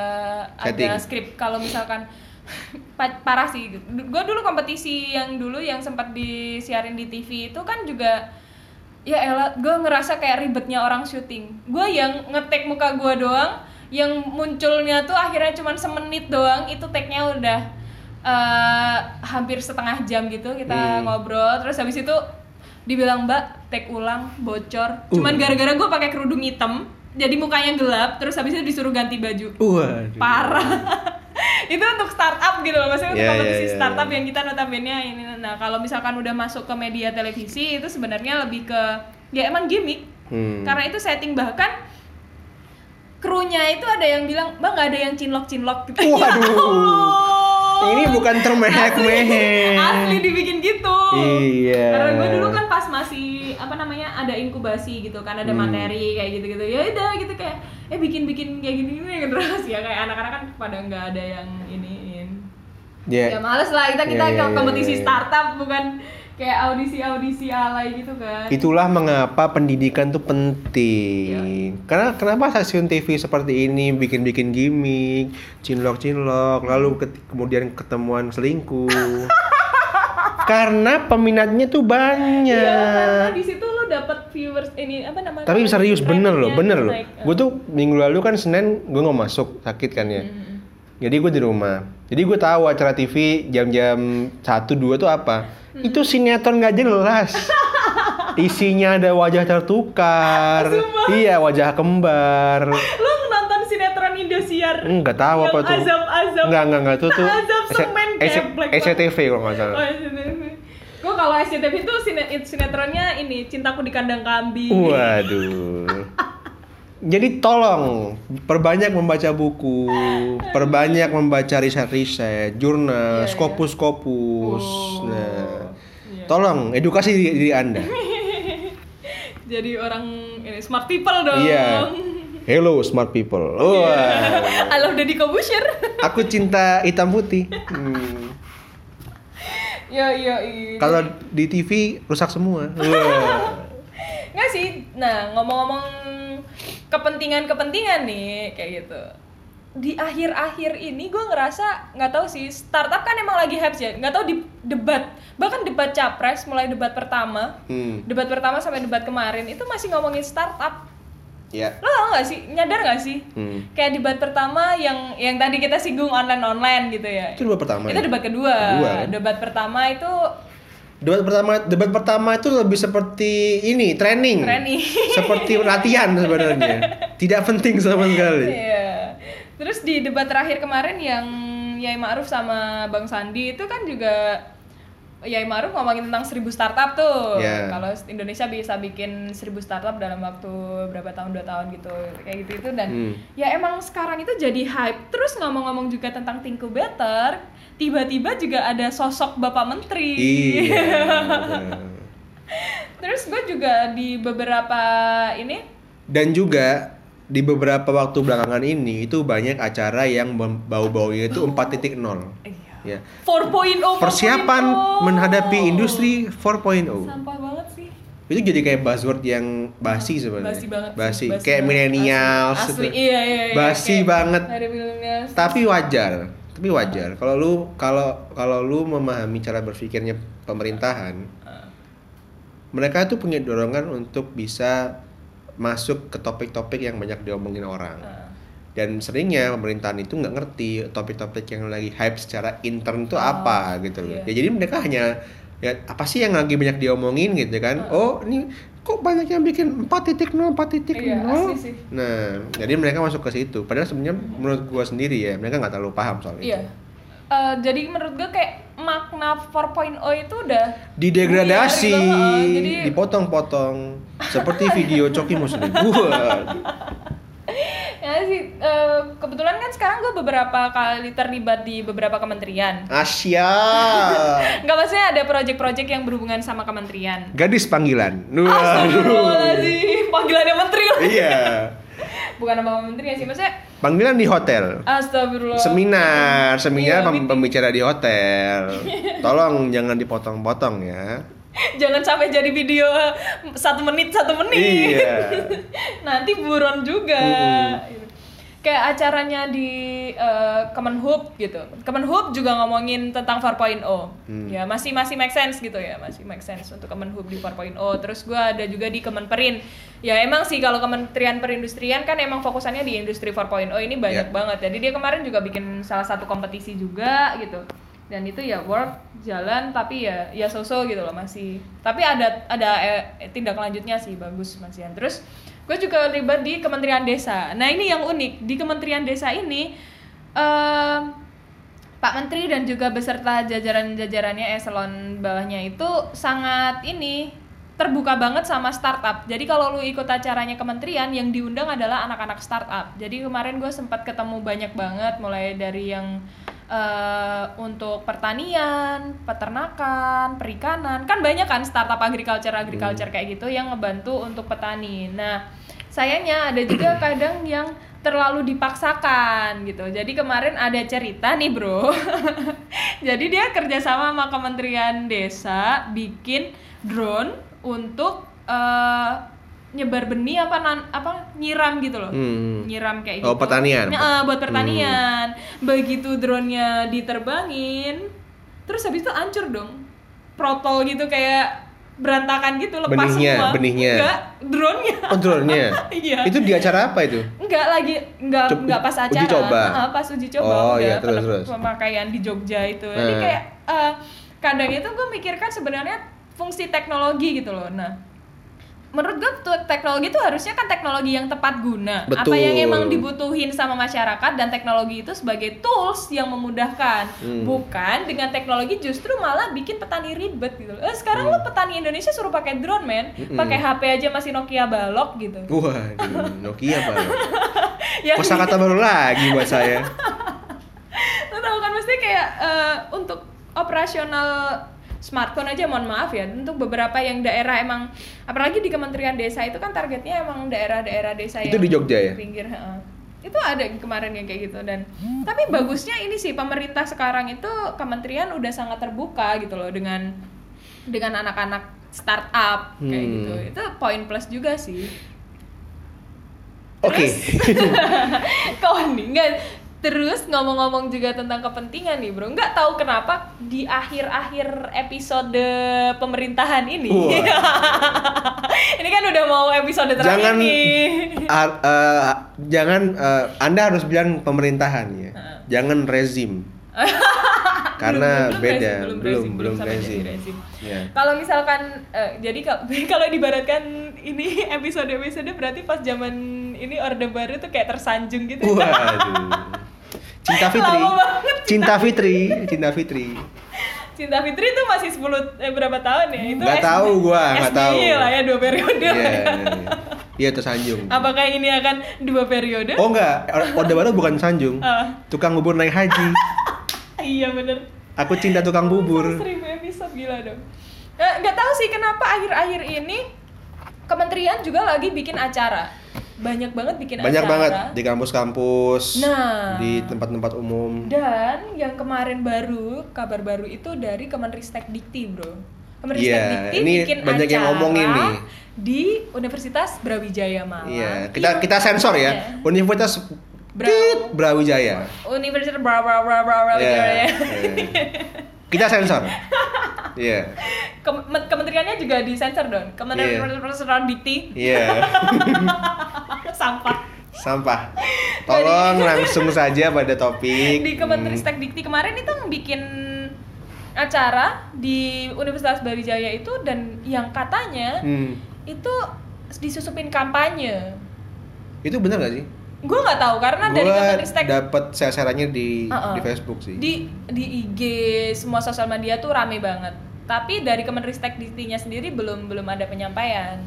Setting. ada skrip kalau misalkan *laughs* pa- parah sih gue dulu kompetisi yang dulu yang sempat disiarin di TV itu kan juga ya elah gue ngerasa kayak ribetnya orang syuting gue yang ngetek muka gue doang yang munculnya tuh akhirnya cuman semenit doang itu tag-nya udah eh, hampir setengah jam gitu kita Hmm. ngobrol terus habis itu dibilang mbak tag ulang bocor cuman Uh. gara-gara gue pakai kerudung hitam jadi mukanya gelap terus habis itu disuruh ganti baju Waduh. parah *laughs* itu untuk startup gitu loh maksudnya untuk Ya, ya, kompetisi ya, startup ya. yang kita notabene ini nah kalau misalkan udah masuk ke media televisi itu sebenarnya lebih ke ya emang gimmick Hmm. karena itu setting bahkan krunya itu ada yang bilang bang nggak ada yang cinlok cinlok gitu Waduh. Ini bukan termehek-mehek. asli dibikin gitu Iya. karena gue dulu kan pas masih apa namanya ada inkubasi gitu kan ada Hmm. materi kayak gitu gitu ya udah gitu kayak eh bikin bikin kayak gini gini *laughs* terus ya kayak anak-anak kan pada nggak ada yang iniin Ya, ya males lah kita kita ke iya, kompetisi iya. startup bukan kayak audisi audisi alay gitu kan Itulah mengapa pendidikan tuh penting. Karena kenapa stasiun TV seperti ini bikin-bikin gimmick, cinlok-cinlok, lalu ket- kemudian ketemuan selingkuh. *laughs* Karena peminatnya tuh Iya, karena banyak. di situ lu dapat viewers ini apa namanya Tapi serius bener loh, bener loh. Gue tuh minggu lalu kan Senin gue nggak masuk sakit kan ya. Mm-mm. Jadi gue di rumah. Jadi gue tahu acara TV jam-jam 1 2 tuh apa. Itu sinetron nggak jelas. *laughs* isinya ada wajah tertukar iya wajah kembar *laughs* Lu nonton sinetron Indosiar? Enggak tahu apa tuh. azab-azab. Enggak, enggak, enggak. Itu tuh Azab semen. SCTV kalau nggak salah. Oh, SCTV. Gue kalau SCTV itu sine- sinetronnya ini Cintaku di Kandang Kambing. Waduh. *laughs* Jadi tolong perbanyak membaca buku, *laughs* perbanyak membaca riset-riset, jurnal, Iya, iya. skopus-skopus. Oh, Nah, iya. tolong edukasi diri, diri Anda. *laughs* Jadi orang ini smart people dong. Iya. Hello smart people. Wah. *laughs* Halo Deddy Kobusher. Aku cinta hitam putih. Hmm. Yo yo iya. Kalau di TV rusak semua. Wah. Nggak sih. Nah, ngomong-ngomong kepentingan-kepentingan nih kayak gitu. Di akhir-akhir ini gue ngerasa nggak tahu sih startup kan emang lagi hype ya. Nggak tahu di debat bahkan debat capres mulai debat pertama, Hmm. debat pertama sampai debat kemarin itu masih ngomongin startup. Ya. Lo tau gak sih? Nyadar gak sih? Hmm. Kayak debat pertama yang yang tadi kita singgung online-online gitu ya. Itu debat pertama. Itu ya? debat kedua. Kedua, kan? Debat pertama itu Debat pertama, debat pertama itu lebih seperti ini training, Training. *laughs* seperti latihan sebenarnya, tidak penting sama sekali. Iya. Terus di debat terakhir kemarin yang Yai Ma'ruf sama Bang Sandi itu kan juga Yai Ma'ruf ngomongin tentang seribu startup tuh. Iya. Kalau Indonesia bisa bikin seribu startup dalam waktu berapa tahun dua tahun gitu kayak gitu itu dan Hmm. ya emang sekarang itu jadi hype. Terus ngomong-ngomong juga tentang Think Better, tiba-tiba juga ada sosok Bapak Menteri. Iya. *laughs* Terus gue juga di beberapa ini Dan juga di beberapa waktu belakangan ini itu banyak acara yang bau-baunya itu 4.0. iya. Ya. 4.0 Persiapan 4.0. menghadapi industri 4.0. sampah banget sih Itu jadi kayak buzzword yang basi sebenarnya. basi banget Basi. basi Kayak banget. milenials. asli, gitu. asli. iya iya, iya. Basi Kayak banget. Tapi wajar. Tapi wajar. Kalau lu kalau kalau lu memahami cara berpikirnya pemerintahan, Ah. mereka tuh punya dorongan untuk bisa masuk ke topik-topik yang banyak diomongin orang. Ah. Dan seringnya pemerintahan itu nggak ngerti topik-topik yang lagi hype secara intern itu Oh, apa gitu loh. iya. Ya jadi mereka hanya ya apa sih yang lagi banyak diomongin gitu kan? Ah. Oh, ini kok banyak yang bikin 4.0 4.0. Iya. Nah, jadi mereka masuk ke situ. Padahal sebenarnya menurut gua sendiri ya, mereka nggak terlalu paham soal iya itu. Eh, jadi menurut gue kayak makna 4.0 itu udah Didegradasi, buyar gitu, heeh. jadi dipotong-potong seperti video Coki Muslim. *laughs* *laughs* *laughs* Ya sih eh, kebetulan kan sekarang gue beberapa kali terlibat di beberapa kementerian Asia. *laughs* nggak maksudnya ada project-project yang berhubungan sama kementerian Gadis panggilan. Astagfirullahaladzim panggilannya menteri loh Iya. *laughs* bukan nama menteri sih maksudnya Panggilan di hotel. Astagfirullah Seminar, seminar Iya, pem- meeting. pembicara di hotel. Tolong jangan dipotong-potong ya. Jangan sampai jadi video satu menit satu menit. Iya. *laughs* Nanti buron juga. Mm-mm. Kayak acaranya di eh, Kemenhub gitu. Kemenhub juga ngomongin tentang 4.0. Hmm. Ya masih masih make sense gitu ya, masih make sense untuk Kemenhub di 4.0. Terus gua ada juga di Kemenperin. Ya emang sih kalau Kementerian Perindustrian kan emang fokusannya di industri 4.0 ini banyak Ya. banget. Jadi dia kemarin juga bikin salah satu kompetisi juga gitu dan itu ya work jalan tapi ya ya so-so gitu loh masih tapi ada ada eh, tindak lanjutnya sih bagus Mas Ian terus gue juga terlibat di Kementerian Desa nah ini yang unik di Kementerian Desa ini em, Pak Menteri dan juga beserta jajaran-jajarannya eselon bawahnya itu sangat ini terbuka banget sama startup. Jadi kalau lu ikut acaranya kementerian yang diundang adalah anak-anak startup. Jadi kemarin gue sempat ketemu banyak banget mulai dari yang eh, untuk pertanian, peternakan, perikanan. Kan banyak kan startup agriculture agriculture kayak gitu yang ngebantu untuk petani. Nah, sayangnya ada juga *clears throat* kadang yang terlalu dipaksakan gitu. Jadi kemarin ada cerita nih bro. *laughs* Jadi dia kerjasama sama Kementerian Desa bikin drone untuk eh, nyebar benih apa nan, apa nyiram gitu loh. Hmm. Nyiram kayak Oh, gitu. pertanian. Ya, buat pertanian. Begitu drone-nya diterbangin, terus habis itu hancur dong. Protol gitu kayak berantakan gitu lepas Benihnya, semua. benihnya. Enggak, drone-nya. Oh, drone-nya. *laughs* Iya. Itu di acara apa itu? Enggak lagi enggak Coba- enggak pas uji acara. coba. Heeh, pas uji coba Oh, udah iya, terus, terus. pemakaian di Jogja itu. Jadi Hmm. kayak eh, kadang itu gue mikirkan sebenarnya fungsi teknologi gitu loh. Nah, menurut gue tuh teknologi itu harusnya kan teknologi yang tepat guna apa Betul. yang emang dibutuhin sama masyarakat dan teknologi itu sebagai tools yang memudahkan Hmm. bukan dengan teknologi justru malah bikin petani ribet gitu eh, sekarang Hmm. lo petani Indonesia suruh pakai drone men Mm-mm. pakai HP aja masih Nokia balok gitu Waduh, *laughs* Nokia pak. *laughs* yang Kosa kata baru lagi buat saya. *laughs* lo tau kan mesti kayak eh, untuk operasional smartphone aja mohon maaf ya untuk beberapa yang daerah emang apalagi di Kementerian Desa itu kan targetnya emang daerah-daerah desa Itu yang di Jogja ya? pinggir heeh. itu ada kemarin yang kayak gitu dan tapi bagusnya ini sih pemerintah sekarang itu kementerian udah sangat terbuka gitu loh dengan dengan anak-anak startup kayak Hmm. gitu itu poin plus juga sih Oke. *laughs* Kau nih terus ngomong-ngomong juga tentang kepentingan nih bro. Nggak tahu kenapa di akhir-akhir episode pemerintahan ini. *laughs* Ini kan udah mau episode terakhir jangan nih. *laughs* ah, eh, jangan eh, Anda harus bilang pemerintahan ya. Jangan rezim. *laughs* Karena Belum- belum beda, belum belum sampai rezim. jadi rezim. Ya. Kalau misalkan eh, jadi kalau *laughs* dibaratkan ini *laughs* episode-episode berarti pas zaman ini Orde Baru tuh kayak tersanjung gitu. Waduh. *laughs* Cinta Fitri. Banget. Cinta Fitri, Cinta Fitri. Cinta Fitri itu masih 10 eh, berapa tahun ya? Itu Nggak tahu gua, nggak tahu. Lah ya dua periode. Iya, ya. iya, iya. Iya tersanjung. Apakah ini akan dua periode? Oh enggak, Orde Baru bukan sanjung. Ah. Tukang bubur naik haji. Iya bener. Aku cinta tukang bubur. Seribu episode gila dong. Eh, Nggak tahu sih kenapa akhir-akhir ini kementerian juga lagi bikin acara. Banyak banget bikin Banyak acara. banget di kampus-kampus, Nah. di tempat-tempat umum. Dan yang kemarin baru, kabar baru itu dari Kemenristek Dikti, Bro. Kemenristek Iya, Dikti ini bikin banyak yang acara ngomongin nih. di Universitas Brawijaya Malang. Iya, kita kita sensor ya. Iya. Universitas Bra- Brawijaya. Universitas Bra Bra Bra Bra Brawijaya. iya. Kita sensor. *laughs* Iya. Kem- kementeriannya juga disensor dong. Kementerian Iya. Dikti Iya. sampah. Sampah. Tolong langsung saja pada topik. Di Kemenristek Dikti kemarin itu bikin acara di Universitas Brawijaya itu dan yang katanya Hmm. itu disusupin kampanye. Itu benar gak sih? Gue nggak tahu karena dari Gua Kemenristek dapat sasarannya di Uh-uh. di Facebook sih. di di IG semua sosial media tuh rame banget. Tapi dari Kemenristek Diktinya sendiri belum belum ada penyampaian.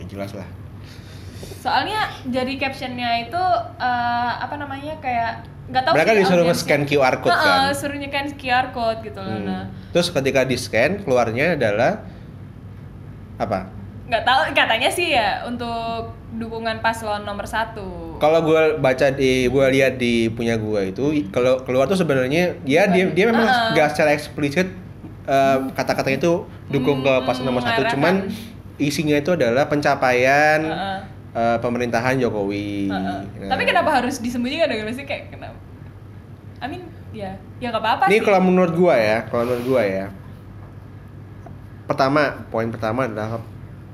Ya jelas lah. Soalnya jadi captionnya itu eh, apa namanya kayak nggak tahu Mereka disuruh audiensnya. nge-scan QR code Heeh, kan. suruh nge-scan QR code gitu loh. Hmm. Nah, Terus ketika di scan keluarnya adalah apa? Nggak tahu katanya sih ya untuk dukungan paslon nomor satu. Kalau gue baca di gue lihat di punya gue itu kalau keluar tuh sebenarnya ya dia dia memang nggak secara eksplisit uh, kata-katanya itu dukung ke Hmm, paslon nomor satu, cuman isinya itu adalah pencapaian Heeh. uh, pemerintahan Jokowi. Heeh. Nah. Tapi kenapa harus disembunyikan dengan sih kayak kenapa? I mean, ya, ya nggak apa-apa Ini kalau menurut gua ya, kalau menurut gua ya. Pertama, poin pertama adalah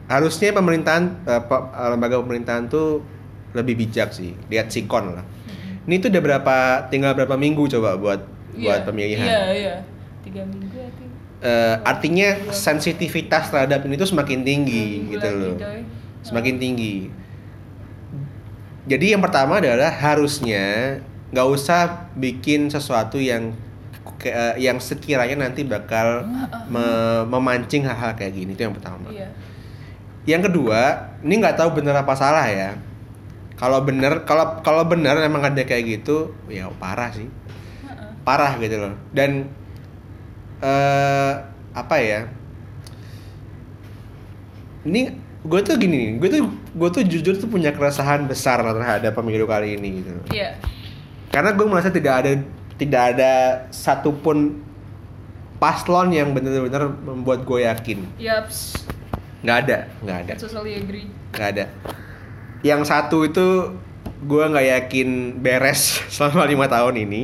harusnya pemerintahan pe- eh, lembaga pemerintahan tuh lebih bijak sih. Lihat sikon lah. Ini tuh udah berapa tinggal berapa minggu coba buat buat Iya, pemilihan. Iya, iya. Tiga minggu ya. Eh, artinya sensitivitas terhadap ini tuh semakin tinggi Dua gitu loh. Semakin tinggi. Jadi yang pertama adalah harusnya nggak usah bikin sesuatu yang ke- eh, yang sekiranya nanti bakal me- memancing hal-hal kayak gini itu yang pertama. Iya. Yang kedua, ini nggak tahu bener apa salah ya. Kalau bener, kalau kalau bener emang ada kayak gitu, ya parah sih, parah gitu loh. Dan eh apa ya? Ini gue tuh gini, nih, gue tuh gue tuh jujur tuh punya keresahan besar terhadap pemilu kali ini gitu. Iya. Karena gue merasa tidak ada tidak ada satupun paslon yang benar-benar membuat gue yakin. Yaps. Nggak ada, nggak ada. Totally agree. nggak ada yang satu itu gue nggak yakin beres *laughs* selama lima tahun ini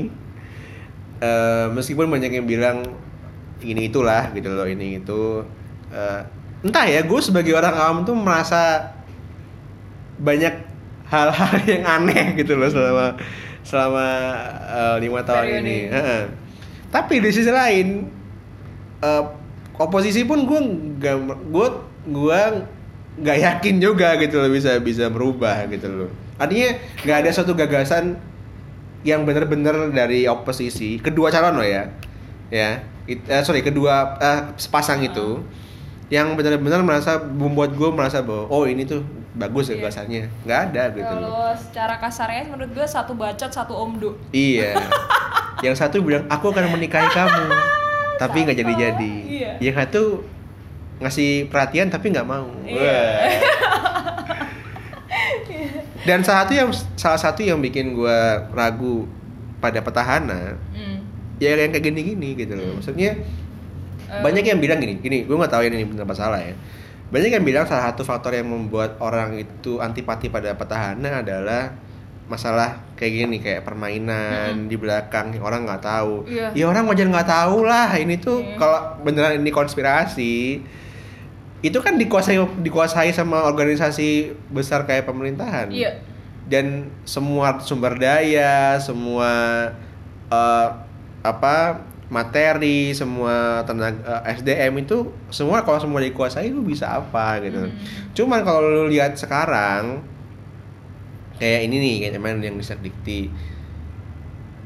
Eh, meskipun banyak yang bilang ini itulah gitu loh ini itu Eh, entah ya gue sebagai orang awam tuh merasa banyak hal-hal *laughs* yang aneh gitu loh selama selama eh, lima tahun Periode ini. Heeh. tapi di sisi lain eh, oposisi pun gue nggak gue gue nggak yakin juga gitu loh bisa bisa berubah gitu loh artinya nggak ada suatu gagasan yang benar-benar dari oposisi kedua calon loh ya ya It- eh, sorry kedua eh, sepasang itu yang benar-benar merasa membuat gue merasa bahwa oh ini tuh bagus Iya. gagasannya nggak ada gitu loh Kalau secara kasarnya menurut gue satu bacot satu omdo. Iya. *laughs* yang satu bilang aku akan menikahi kamu, *laughs* tapi nggak jadi-jadi. Iya. Yang satu ngasih perhatian tapi nggak mau. Iya. Wah. Dan salah satu yang salah satu yang bikin gua ragu pada petahana Hmm. ya yang kayak gini-gini gitu loh. Maksudnya Eh, banyak yang bilang gini, gini, gue nggak tahu ini benar apa salah ya. Banyak yang bilang salah satu faktor yang membuat orang itu antipati pada petahana adalah masalah kayak gini kayak permainan di belakang yang orang nggak tahu. Iya. Ya orang wajar nggak tahu lah ini tuh Iya. kalau beneran ini konspirasi itu kan dikuasai dikuasai sama organisasi besar kayak pemerintahan Iya. dan semua sumber daya, semua eh, apa materi, semua tenaga eh, SDM itu semua kalau semua dikuasai lu bisa apa gitu. Hmm. Cuman kalau lu lihat sekarang kayak ini nih kayak teman yang bisa dikti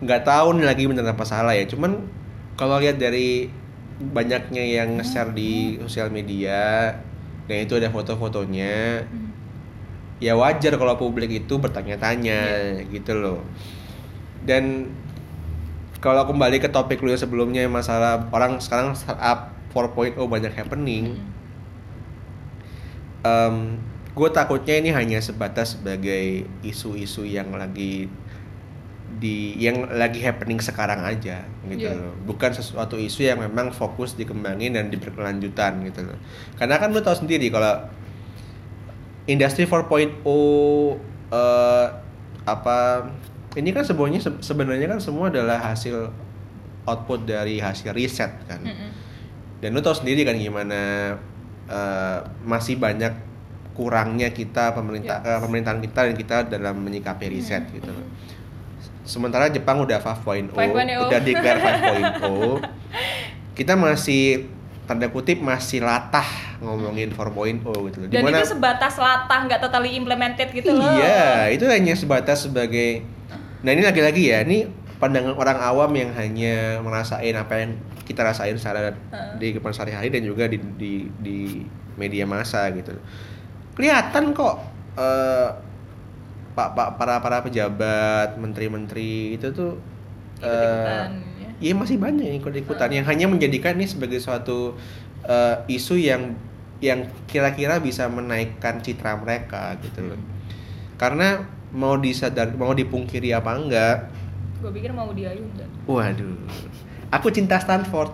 nggak tahu nih lagi bener apa salah ya. Cuman kalau lihat dari banyaknya yang nge-share di sosial media. Dan itu ada foto-fotonya. Hmm. ya wajar kalau publik itu bertanya-tanya gitu loh. Dan kalau kembali ke topik lu sebelumnya masalah orang sekarang startup 4.0 banyak happening. Hmm. gue takutnya ini hanya sebatas sebagai isu-isu yang lagi di yang lagi happening sekarang aja gitu Iya. loh bukan sesuatu isu yang memang fokus dikembangin dan diberkelanjutan gitu loh karena kan lu tahu sendiri kalau industri 4.0 eh, apa ini kan sebenarnya sebenarnya kan semua adalah hasil output dari hasil riset kan Mm-mm. dan lu tahu sendiri kan gimana eh, masih banyak kurangnya kita pemerintah Yes. eh, pemerintahan kita dan kita dalam menyikapi riset gitu loh. Sementara Jepang udah 5.0, 5.0. udah declare *laughs* 5.0. kita masih tanda kutip masih latah ngomongin 4.0 gitu loh. Dan itu sebatas latah nggak totally implemented gitu loh. Iya, itu hanya sebatas sebagai Nah, ini lagi-lagi ya, ini pandangan orang awam yang hanya merasain apa yang kita rasain secara Heeh. di kehidupan sehari-hari dan juga di di di media massa gitu. Kelihatan kok eh, pak pak para para pejabat, menteri-menteri itu tuh Ikut-ikutan, ya. Iya masih banyak yang ikut-ikutan yang hanya menjadikan ini sebagai suatu eh, isu yang yang kira-kira bisa menaikkan citra mereka gitu loh. Karena mau disadar mau dipungkiri apa enggak, Gue pikir mau diayun dan. waduh. Aku cinta Stanford.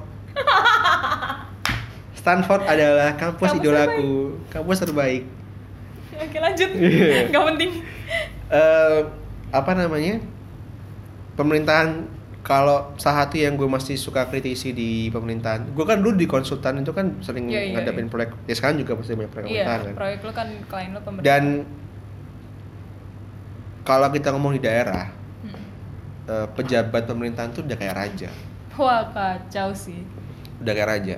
Stanford adalah kampus, Kampus idolaku, kampus terbaik. Oke lanjut. *laughs* Iya. Gak penting. Eh apa namanya pemerintahan kalau salah satu yang gue masih suka kritisi di pemerintahan gue kan dulu di konsultan itu kan sering Iya, iya, ngadepin iya. proyek ya sekarang juga pasti banyak proyek Iya, pemerintahan kan proyek lu kan klien lu pemerintah. dan kalau kita ngomong di daerah Hmm. eh, pejabat pemerintahan tuh udah kayak raja Wah kacau sih. udah kayak raja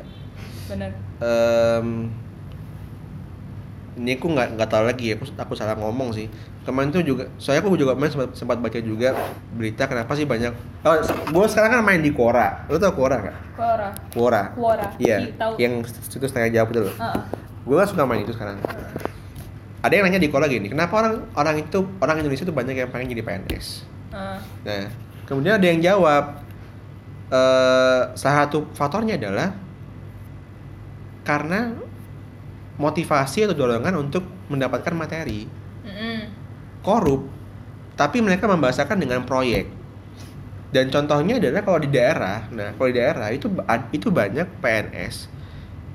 Bener. Em, ini aku nggak nggak tahu lagi ya aku aku salah ngomong sih kemarin tuh juga soalnya aku juga main sempat, sempat baca juga berita kenapa sih banyak oh, gue sekarang kan main di Quora lo tau Quora nggak Quora. Quora Quora. iya yang situs tanya jawab itu loh Heeh. gue kan suka main itu sekarang ada yang nanya di Quora gini kenapa orang orang itu orang Indonesia tuh banyak yang pengen jadi PNS Heeh. Nah, kemudian ada yang jawab eh salah satu faktornya adalah karena motivasi atau dorongan untuk mendapatkan materi Mm-mm. korup, tapi mereka membahasakan dengan proyek. Dan contohnya adalah kalau di daerah, nah kalau di daerah itu itu banyak PNS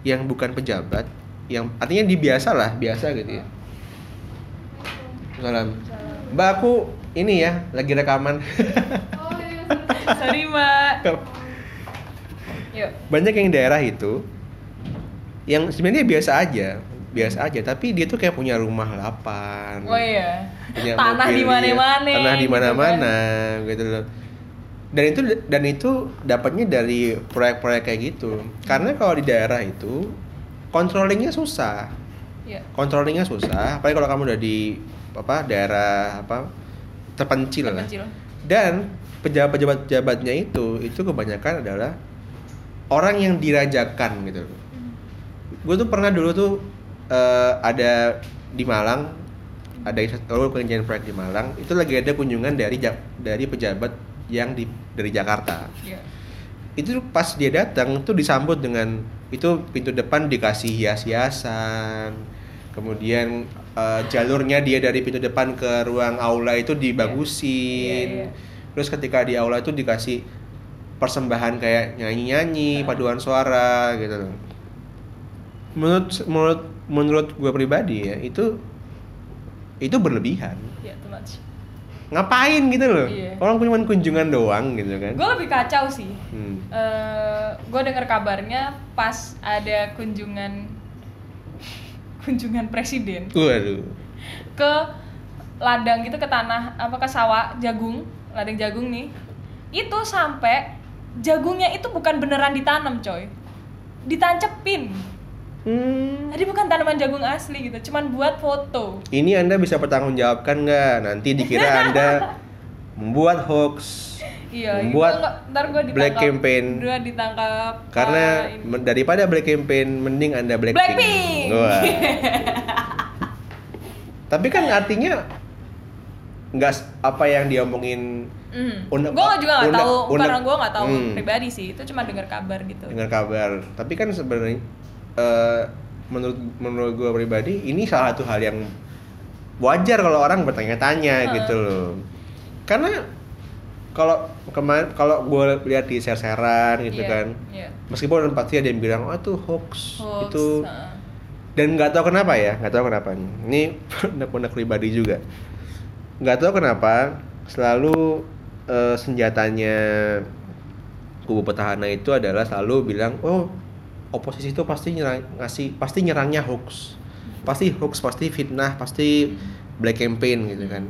yang bukan pejabat, yang artinya di biasa lah, biasa gitu ya. Salam. Mbak aku ini ya lagi rekaman. Sorry mbak. Yuk. banyak yang daerah itu yang sebenarnya biasa aja biasa aja tapi dia tuh kayak punya rumah lapan Oh iya. punya *laughs* Tanah mobil, di mana-mana. iya. tanah di gitu mana-mana gitu loh dan itu dan itu dapatnya dari proyek-proyek kayak gitu karena kalau di daerah itu controllingnya susah Iya. Controllingnya susah, apalagi kalau kamu udah di apa daerah apa terpencil, lah. Terpencil. Dan pejabat-pejabat pejabatnya itu itu kebanyakan adalah orang yang dirajakan gitu. Gue tuh pernah dulu tuh eh, ada di Malang ada kalau kerjaan proyek di Malang itu lagi ada kunjungan dari dari pejabat yang di dari Jakarta Iya. itu pas dia datang tuh disambut dengan itu pintu depan dikasih hias-hiasan kemudian eh, jalurnya dia dari pintu depan ke ruang aula itu dibagusin Iya, iya. terus ketika di aula itu dikasih persembahan kayak nyanyi-nyanyi Ah. paduan suara gitu menurut menurut menurut gue pribadi ya itu itu berlebihan Iya, too much. ngapain gitu loh Iya. orang cuma kunjungan doang gitu kan Gue lebih kacau sih. Hmm. gue dengar kabarnya pas ada kunjungan kunjungan presiden waduh ke ladang gitu ke tanah apa ke sawah jagung ladang jagung nih itu sampai jagungnya itu bukan beneran ditanam coy ditancepin Hmm. jadi bukan tanaman jagung asli gitu cuman buat foto Ini Anda bisa pertanggungjawabkan nggak? Nanti dikira Anda *laughs* membuat hoax, iya membuat ntar ditangkap black campaign. gue ditangkap karena ah, daripada black campaign mending Anda blackpink. Blackpink! Wah. *laughs* Tapi kan artinya nggak apa yang diomongin Mm. Gue juga nggak tahu karena gue nggak tahu Hmm. pribadi sih itu cuma dengar kabar gitu dengan kabar. Tapi kan sebenarnya eh, menurut menurut gue pribadi ini salah satu hal yang wajar kalau orang bertanya-tanya Heeh. gitu loh. Karena kalau kemarin kalau gue lihat di share-sharean gitu Iya, kan, iya. meskipun pasti ada yang bilang oh itu hoax, Hoax, itu heeh. dan nggak tahu kenapa ya nggak tahu kenapa ini unek-unek pribadi juga nggak tahu kenapa selalu eh, senjatanya kubu petahana itu adalah selalu bilang oh oposisi itu pasti nyerang ngasih pasti nyerangnya hoax pasti hoax pasti fitnah pasti black campaign gitu kan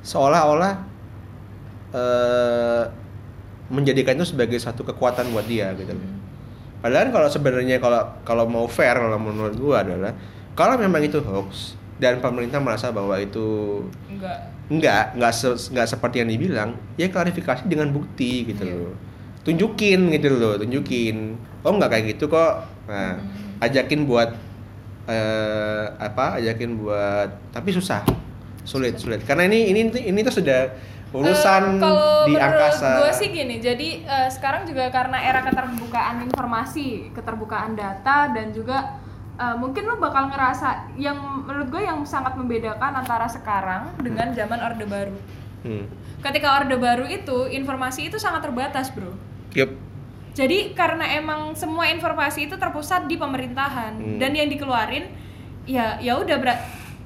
seolah-olah eh, menjadikan itu sebagai satu kekuatan buat dia gitu loh. Padahal kalau sebenarnya kalau kalau mau fair kalau menurut gua adalah kalau memang itu hoax dan pemerintah merasa bahwa itu enggak enggak enggak se- enggak seperti yang dibilang, ya klarifikasi dengan bukti gitu Iya. loh. Tunjukin gitu loh, tunjukin. Oh enggak kayak gitu kok. Nah, Hmm. ajakin buat eh apa? Ajakin buat tapi susah. Sulit, sulit. Karena ini ini ini tuh sudah urusan kalau di menurut angkasa. gue sih gini, jadi eh, sekarang juga karena era keterbukaan informasi, keterbukaan data dan juga eh, mungkin lo bakal ngerasa yang menurut gue yang sangat membedakan antara sekarang dengan zaman Orde Baru. Hmm. Ketika Orde Baru itu informasi itu sangat terbatas, bro. Yup. Jadi karena emang semua informasi itu terpusat di pemerintahan Hmm. dan yang dikeluarin ya ya udah berat.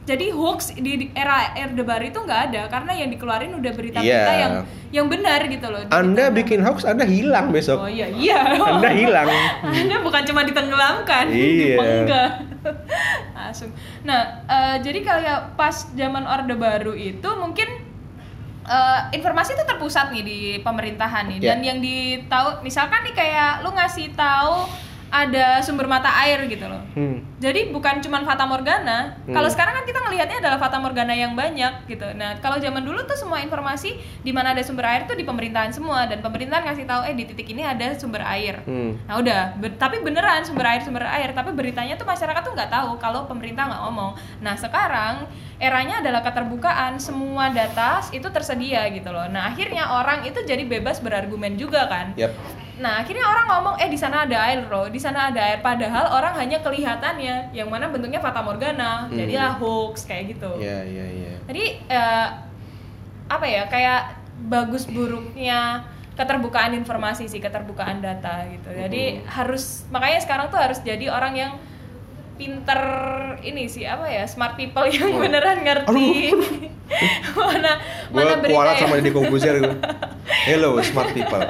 Jadi hoax di era Orde Baru itu nggak ada karena yang dikeluarin udah berita-berita Iya. yang yang benar gitu loh. Anda bikin hoax, Anda hilang besok. Oh iya iya. Anda hilang. *laughs* Anda bukan cuma ditenggelamkan, Iya. *laughs* Langsung. *laughs* Nah, eh, jadi kayak pas zaman Orde Baru itu mungkin eh, informasi itu terpusat nih di pemerintahan nih Iya. dan yang ditahu misalkan nih kayak lu ngasih tahu ada sumber mata air gitu loh. Hmm. Jadi bukan cuman fata morgana. Hmm. Kalau sekarang kan kita ngelihatnya adalah fata morgana yang banyak gitu. Nah, kalau zaman dulu tuh semua informasi di mana ada sumber air tuh di pemerintahan semua dan pemerintahan ngasih tahu eh di titik ini ada sumber air. Hmm. Nah udah, ber- tapi beneran sumber air sumber air, tapi beritanya tuh masyarakat tuh nggak tahu kalau pemerintah nggak ngomong. Nah sekarang eranya adalah keterbukaan, semua data itu tersedia gitu loh. Nah akhirnya orang itu jadi bebas berargumen juga kan. Yap. Nah akhirnya orang ngomong eh di sana ada air loh, di sana ada air. Padahal orang hanya kelihatannya, yang mana bentuknya fata morgana, Hmm. jadilah hoax kayak gitu. Iya, iya, iya. Jadi eh, apa ya kayak bagus buruknya keterbukaan informasi sih keterbukaan data gitu. Jadi harus makanya sekarang tuh harus jadi orang yang pinter ini sih apa ya smart people yang Oh. beneran ngerti *laughs* mana mana berita kualat yang- sama Deddy Corbuzier gue. *laughs* Hello, smart people.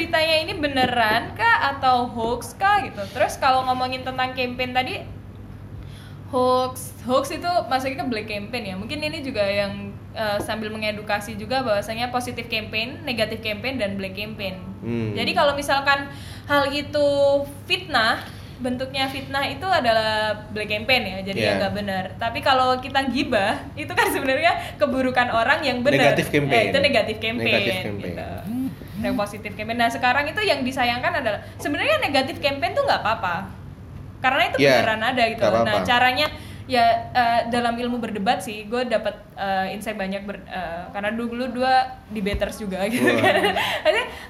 Beritanya ini beneran kah atau hoax kah gitu terus kalau ngomongin tentang campaign tadi hoax hoax itu masuknya ke black campaign ya mungkin ini juga yang eh, sambil mengedukasi juga bahwasanya positif campaign negatif campaign dan black campaign Hmm. jadi kalau misalkan hal itu fitnah bentuknya fitnah itu adalah black campaign ya, jadi Iya. ya nggak benar. Tapi kalau kita gibah, *laughs* itu kan sebenarnya keburukan orang yang benar. Negatif campaign. Eh, itu negatif campaign. Negatif campaign. Gitu. Yang positif campaign. Nah sekarang itu yang disayangkan adalah sebenarnya negatif campaign tuh nggak apa-apa, karena itu Iya, beneran ada gitu. Nah caranya ya eh, dalam ilmu berdebat sih, gue dapat eh, insight banyak ber- eh, karena dulu dua debaters juga *laughs* gitu Wah. kan.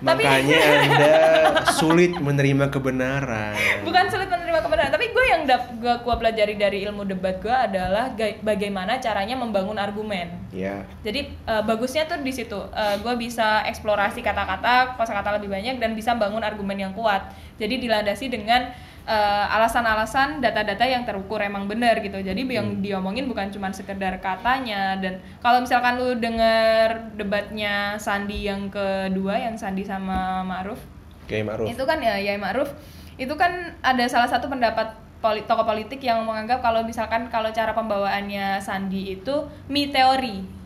Tapi- Makanya Anda *laughs* sulit menerima kebenaran. bukan sulit menerima kebenaran tapi gue yang dap gue gua pelajari dari ilmu debat gue adalah ga- bagaimana caranya membangun argumen Ya. jadi eh, bagusnya tuh di situ gue bisa eksplorasi kata-kata kosakata lebih banyak dan bisa bangun argumen yang kuat jadi dilandasi dengan eh, alasan-alasan data-data yang terukur emang benar gitu. Jadi yang diomongin bukan cuma sekedar katanya dan kalau misalkan lu denger debatnya Sandi yang kedua yang Sandi sama Ma'ruf. Kayak Ma'ruf. itu kan ya Yai Ma'ruf. Itu kan ada salah satu pendapat poli- tokoh politik yang menganggap kalau misalkan kalau cara pembawaannya Sandi itu mi teori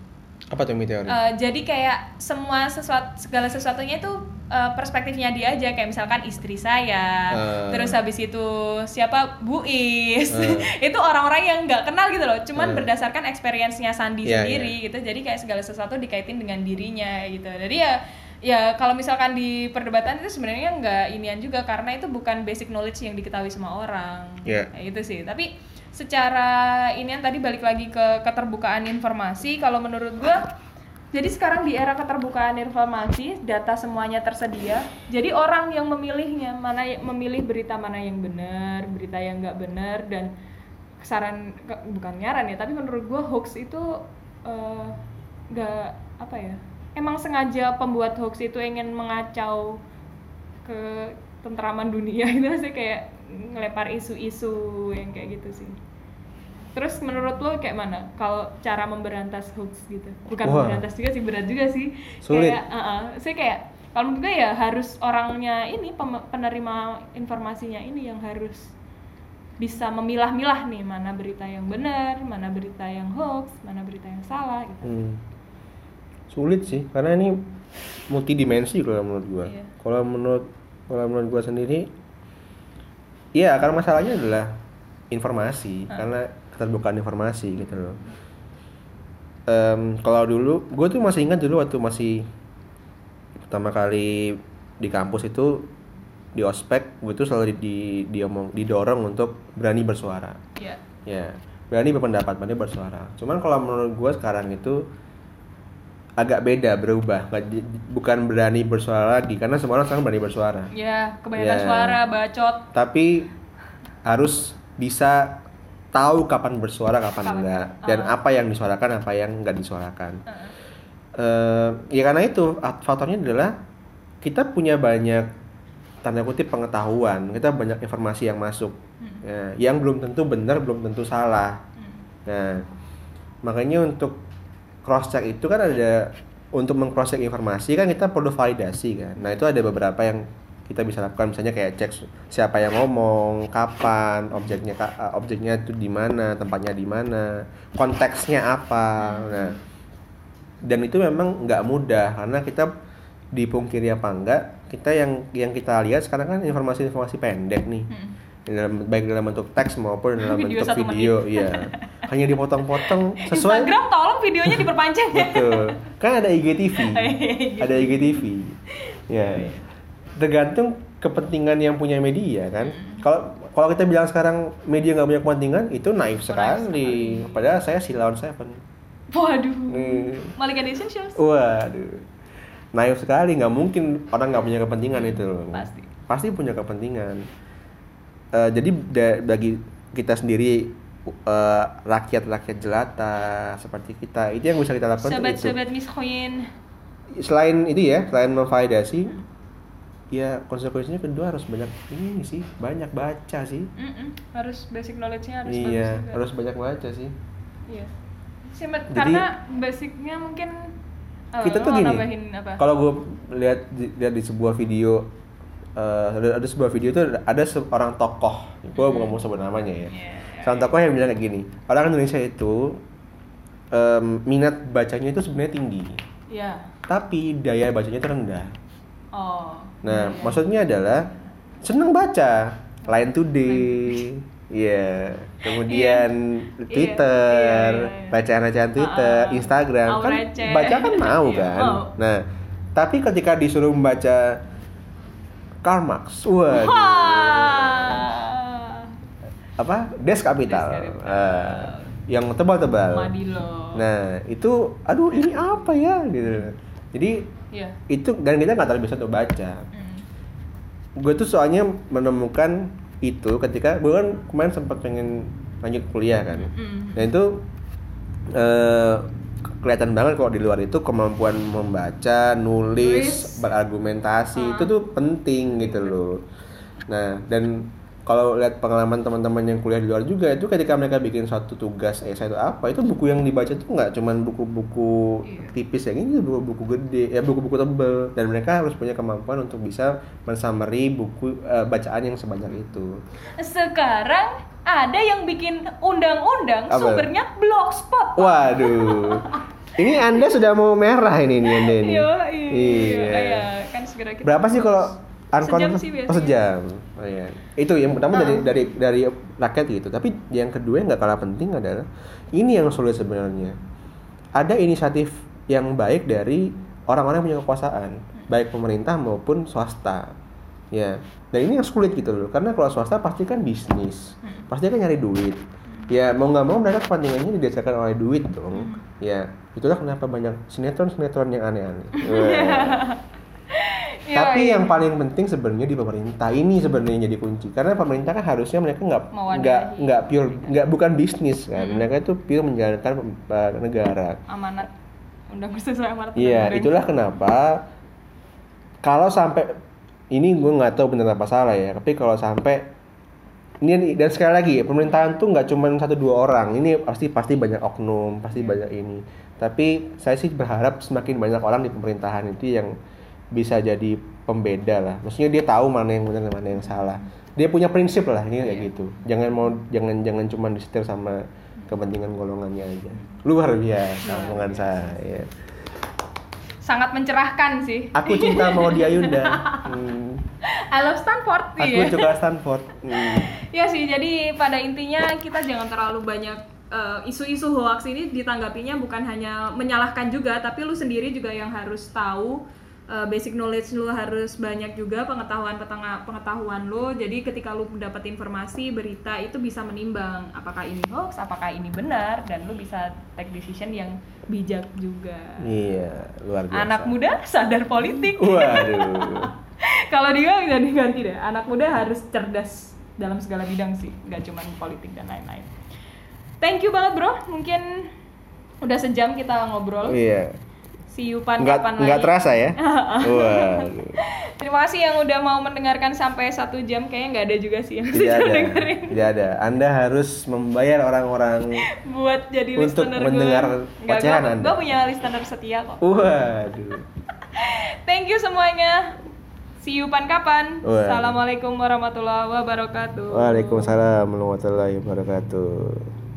Apa tuh meteori? Eh, jadi kayak semua sesuatu segala sesuatunya itu eh, perspektifnya dia aja kayak misalkan istri saya Eh. terus habis itu siapa Bu Is Eh. *laughs* itu orang-orang yang nggak kenal gitu loh cuman Eh. berdasarkan experience-nya Sandi Iya, sendiri gitu jadi kayak segala sesuatu dikaitin dengan dirinya gitu jadi ya ya kalau misalkan di perdebatan itu sebenarnya nggak inian juga karena itu bukan basic knowledge yang diketahui semua orang Iya. Kayak gitu sih tapi secara inian tadi balik lagi ke keterbukaan informasi kalau menurut gua jadi sekarang di era keterbukaan informasi data semuanya tersedia jadi orang yang memilihnya mana memilih berita mana yang benar berita yang nggak benar dan saran bukan nyaran ya tapi menurut gua hoax itu eh, nggak apa ya emang sengaja pembuat hoax itu ingin mengacau ke tentraman dunia *laughs* gitu sih kayak ngelempar isu-isu yang kayak gitu sih. Terus menurut lo kayak mana kalau cara memberantas hoax gitu? Bukan Wah. memberantas juga sih berat juga sih. Sulit. Kayak, uh-uh. saya kayak kalau menurut gue ya harus orangnya ini penerima informasinya ini yang harus bisa memilah-milah nih mana berita yang benar, mana berita yang hoax, mana berita yang salah gitu. Hmm. Sulit sih, karena ini multidimensi kalau menurut gua. Iya. Kalau menurut kalau menurut gua sendiri, iya karena masalahnya adalah informasi, Ah. karena keterbukaan informasi gitu loh. Em, kalau dulu, gue tuh masih ingat dulu waktu masih pertama kali di kampus itu di ospek, gue tuh selalu di, di, diomong, didorong untuk berani bersuara Iya. ya berani berpendapat berani bersuara cuman kalau menurut gue sekarang itu agak beda berubah bukan berani bersuara lagi karena semua orang sekarang berani bersuara Ya, kebanyakan Ya. suara, bacot. tapi harus bisa tahu kapan bersuara kapan Kapan. enggak dan Ah. apa yang disuarakan apa yang enggak disuarakan Heeh. Eh, ya karena itu faktornya adalah kita punya banyak tanda kutip pengetahuan kita banyak informasi yang masuk Hmm. ya, yang belum tentu benar belum tentu salah Hmm. Nah, makanya untuk cross check itu kan ada untuk meng-cross check informasi kan kita perlu validasi kan. Nah, itu ada beberapa yang kita bisa lakukan misalnya kayak cek siapa yang ngomong, kapan, objeknya eh, objeknya itu di mana, tempatnya di mana, konteksnya apa. Nah, dan itu memang nggak mudah karena kita dipungkiri apa enggak, kita yang yang kita lihat sekarang kan informasi-informasi pendek nih Hmm. Dalam baik dalam bentuk teks maupun dalam Video bentuk video iya. Hanya dipotong-potong *laughs* sesuai. Instagram tolong videonya diperpanjang. Ya. betul. Kan ada IGTV *laughs* Iya. ada IGTV ya tergantung kepentingan yang punya media kan. Kalau kalau kita bilang sekarang media nggak punya kepentingan itu naif sekali. padahal saya Silawan Seven. Waduh. Hmm. Malik Edition shows. waduh. Naif sekali. Nggak mungkin orang nggak punya kepentingan itu. Loh Pasti. pasti punya kepentingan Eh, jadi bagi kita sendiri eh, rakyat-rakyat jelata seperti kita itu yang bisa kita lakukan Sobat-sobat Queen. selain itu ya selain memvalidasi ya konsekuensinya kedua harus banyak ini sih banyak baca sih Mm-mm. Harus basic knowledge-nya harus iya bagus harus banyak baca sih Iya. Sih, Mat, Jadi- karena basicnya mungkin oh, kita tuh gini kalau gue lihat lihat di sebuah video eh, ada, ada sebuah video itu ada seorang tokoh. Gue Hmm. bukan mau sebut namanya ya. Iya, seorang tokoh yang bilang kayak gini orang Indonesia itu em, minat bacanya itu sebenarnya tinggi. Iya. tapi daya bacanya itu rendah. Oh. nah iya. maksudnya adalah seneng baca. Line Today, iya, kemudian Iya, Twitter, iya, iya, bacaan-bacaan Twitter, Ah, Instagram, kan baca kan mau kan. mau. Nah, tapi ketika disuruh membaca Karl Marx, waduh, Wah. apa? Des Capital, Des Capital. Ah, yang tebal-tebal. Nah, itu, aduh ini apa ya gitu. Jadi Iya. itu dan kita nggak terlalu bisa untuk baca. Mm. gue tuh soalnya menemukan itu ketika gue kan kemarin sempat pengen lanjut kuliah kan Mm. dan itu eh, kelihatan banget kalau di luar itu kemampuan membaca nulis Nulis. berargumentasi Ah. itu tuh penting gitu loh nah dan kalau lihat pengalaman teman-teman yang kuliah di luar juga itu ketika mereka bikin suatu tugas esai itu apa itu buku yang dibaca tuh nggak cuman buku-buku Iya. tipis yang ini buku-buku gede ya buku-buku tebel dan mereka harus punya kemampuan untuk bisa mensummary buku eh, bacaan yang sebanyak itu Sekarang ada yang bikin undang-undang sumbernya blogspot. waduh *laughs* ini anda sudah mau merah ini ini anda ini Iya, iya. Iya. Iya, kan segera kita berapa sih kalau uncon Sejam sih biasanya. oh sejam oh, iya. itu yang pertama dari Ah. dari dari rakyat gitu tapi yang kedua yang nggak kalah penting adalah ini yang sulit sebenarnya ada inisiatif yang baik dari orang-orang yang punya kekuasaan baik pemerintah maupun swasta ya dan ini yang sulit gitu loh karena kalau swasta pasti kan bisnis Hmm. pasti kan nyari duit ya mau nggak mau mereka kepentingannya didasarkan oleh duit dong Hmm. ya itulah kenapa banyak sinetron sinetron yang aneh-aneh. *laughs* Iya, Tapi iya. yang paling penting sebenarnya di pemerintah ini sebenarnya jadi kunci karena pemerintah kan harusnya mereka nggak nggak nggak pure nggak bukan bisnis kan Mm-mm. mereka itu pure menjalankan uh, negara. amanat undang sesuai amanat Iya itulah kenapa kalau sampai ini gue nggak tahu benar apa salah ya tapi kalau sampai ini dan sekali lagi pemerintahan tuh nggak cuma satu dua orang. Ini pasti pasti banyak oknum pasti Iya. banyak ini. Tapi saya sih berharap semakin banyak orang di pemerintahan itu yang bisa jadi pembeda lah. Maksudnya dia tahu mana yang benar dan mana yang salah. Dia punya prinsip lah ini kayak Iya. gitu. Jangan mau jangan jangan cuma disetir sama kepentingan golongannya aja. Luar biasa omongan saya sangat mencerahkan sih aku cinta mau dia Yunda Hmm. I love Stanford aku iya. juga Stanford Hmm. *laughs* Ya sih, jadi pada intinya kita jangan terlalu banyak eh, isu-isu hoax ini ditanggapinya bukan hanya menyalahkan juga, tapi lu sendiri juga yang harus tahu eh, basic knowledge lu harus banyak juga pengetahuan pengetahuan lu. Jadi ketika lu mendapat informasi berita itu bisa menimbang apakah ini hoax, apakah ini benar dan lu bisa take decision yang bijak juga. iya luar biasa Anak muda sadar politik. waduh *laughs* Kalau dia bisa diganti deh. Anak muda harus cerdas dalam segala bidang sih, nggak cuma politik dan lain-lain. Thank you banget bro. Mungkin udah sejam kita ngobrol. iya See you pan nggak kapan nggak lagi. terasa ya *laughs* waduh Terima kasih yang udah mau mendengarkan sampai satu jam. Kayaknya nggak ada juga sih yang tidak sudah ada dengerin tidak ada anda harus membayar orang-orang *laughs* buat jadi Untuk listener mendengar ocehan Anda. gue punya listener setia kok. waduh *laughs* Thank you semuanya. See you pan kapan. Wah. Assalamualaikum warahmatullahi wabarakatuh. Waalaikumsalam warahmatullahi wabarakatuh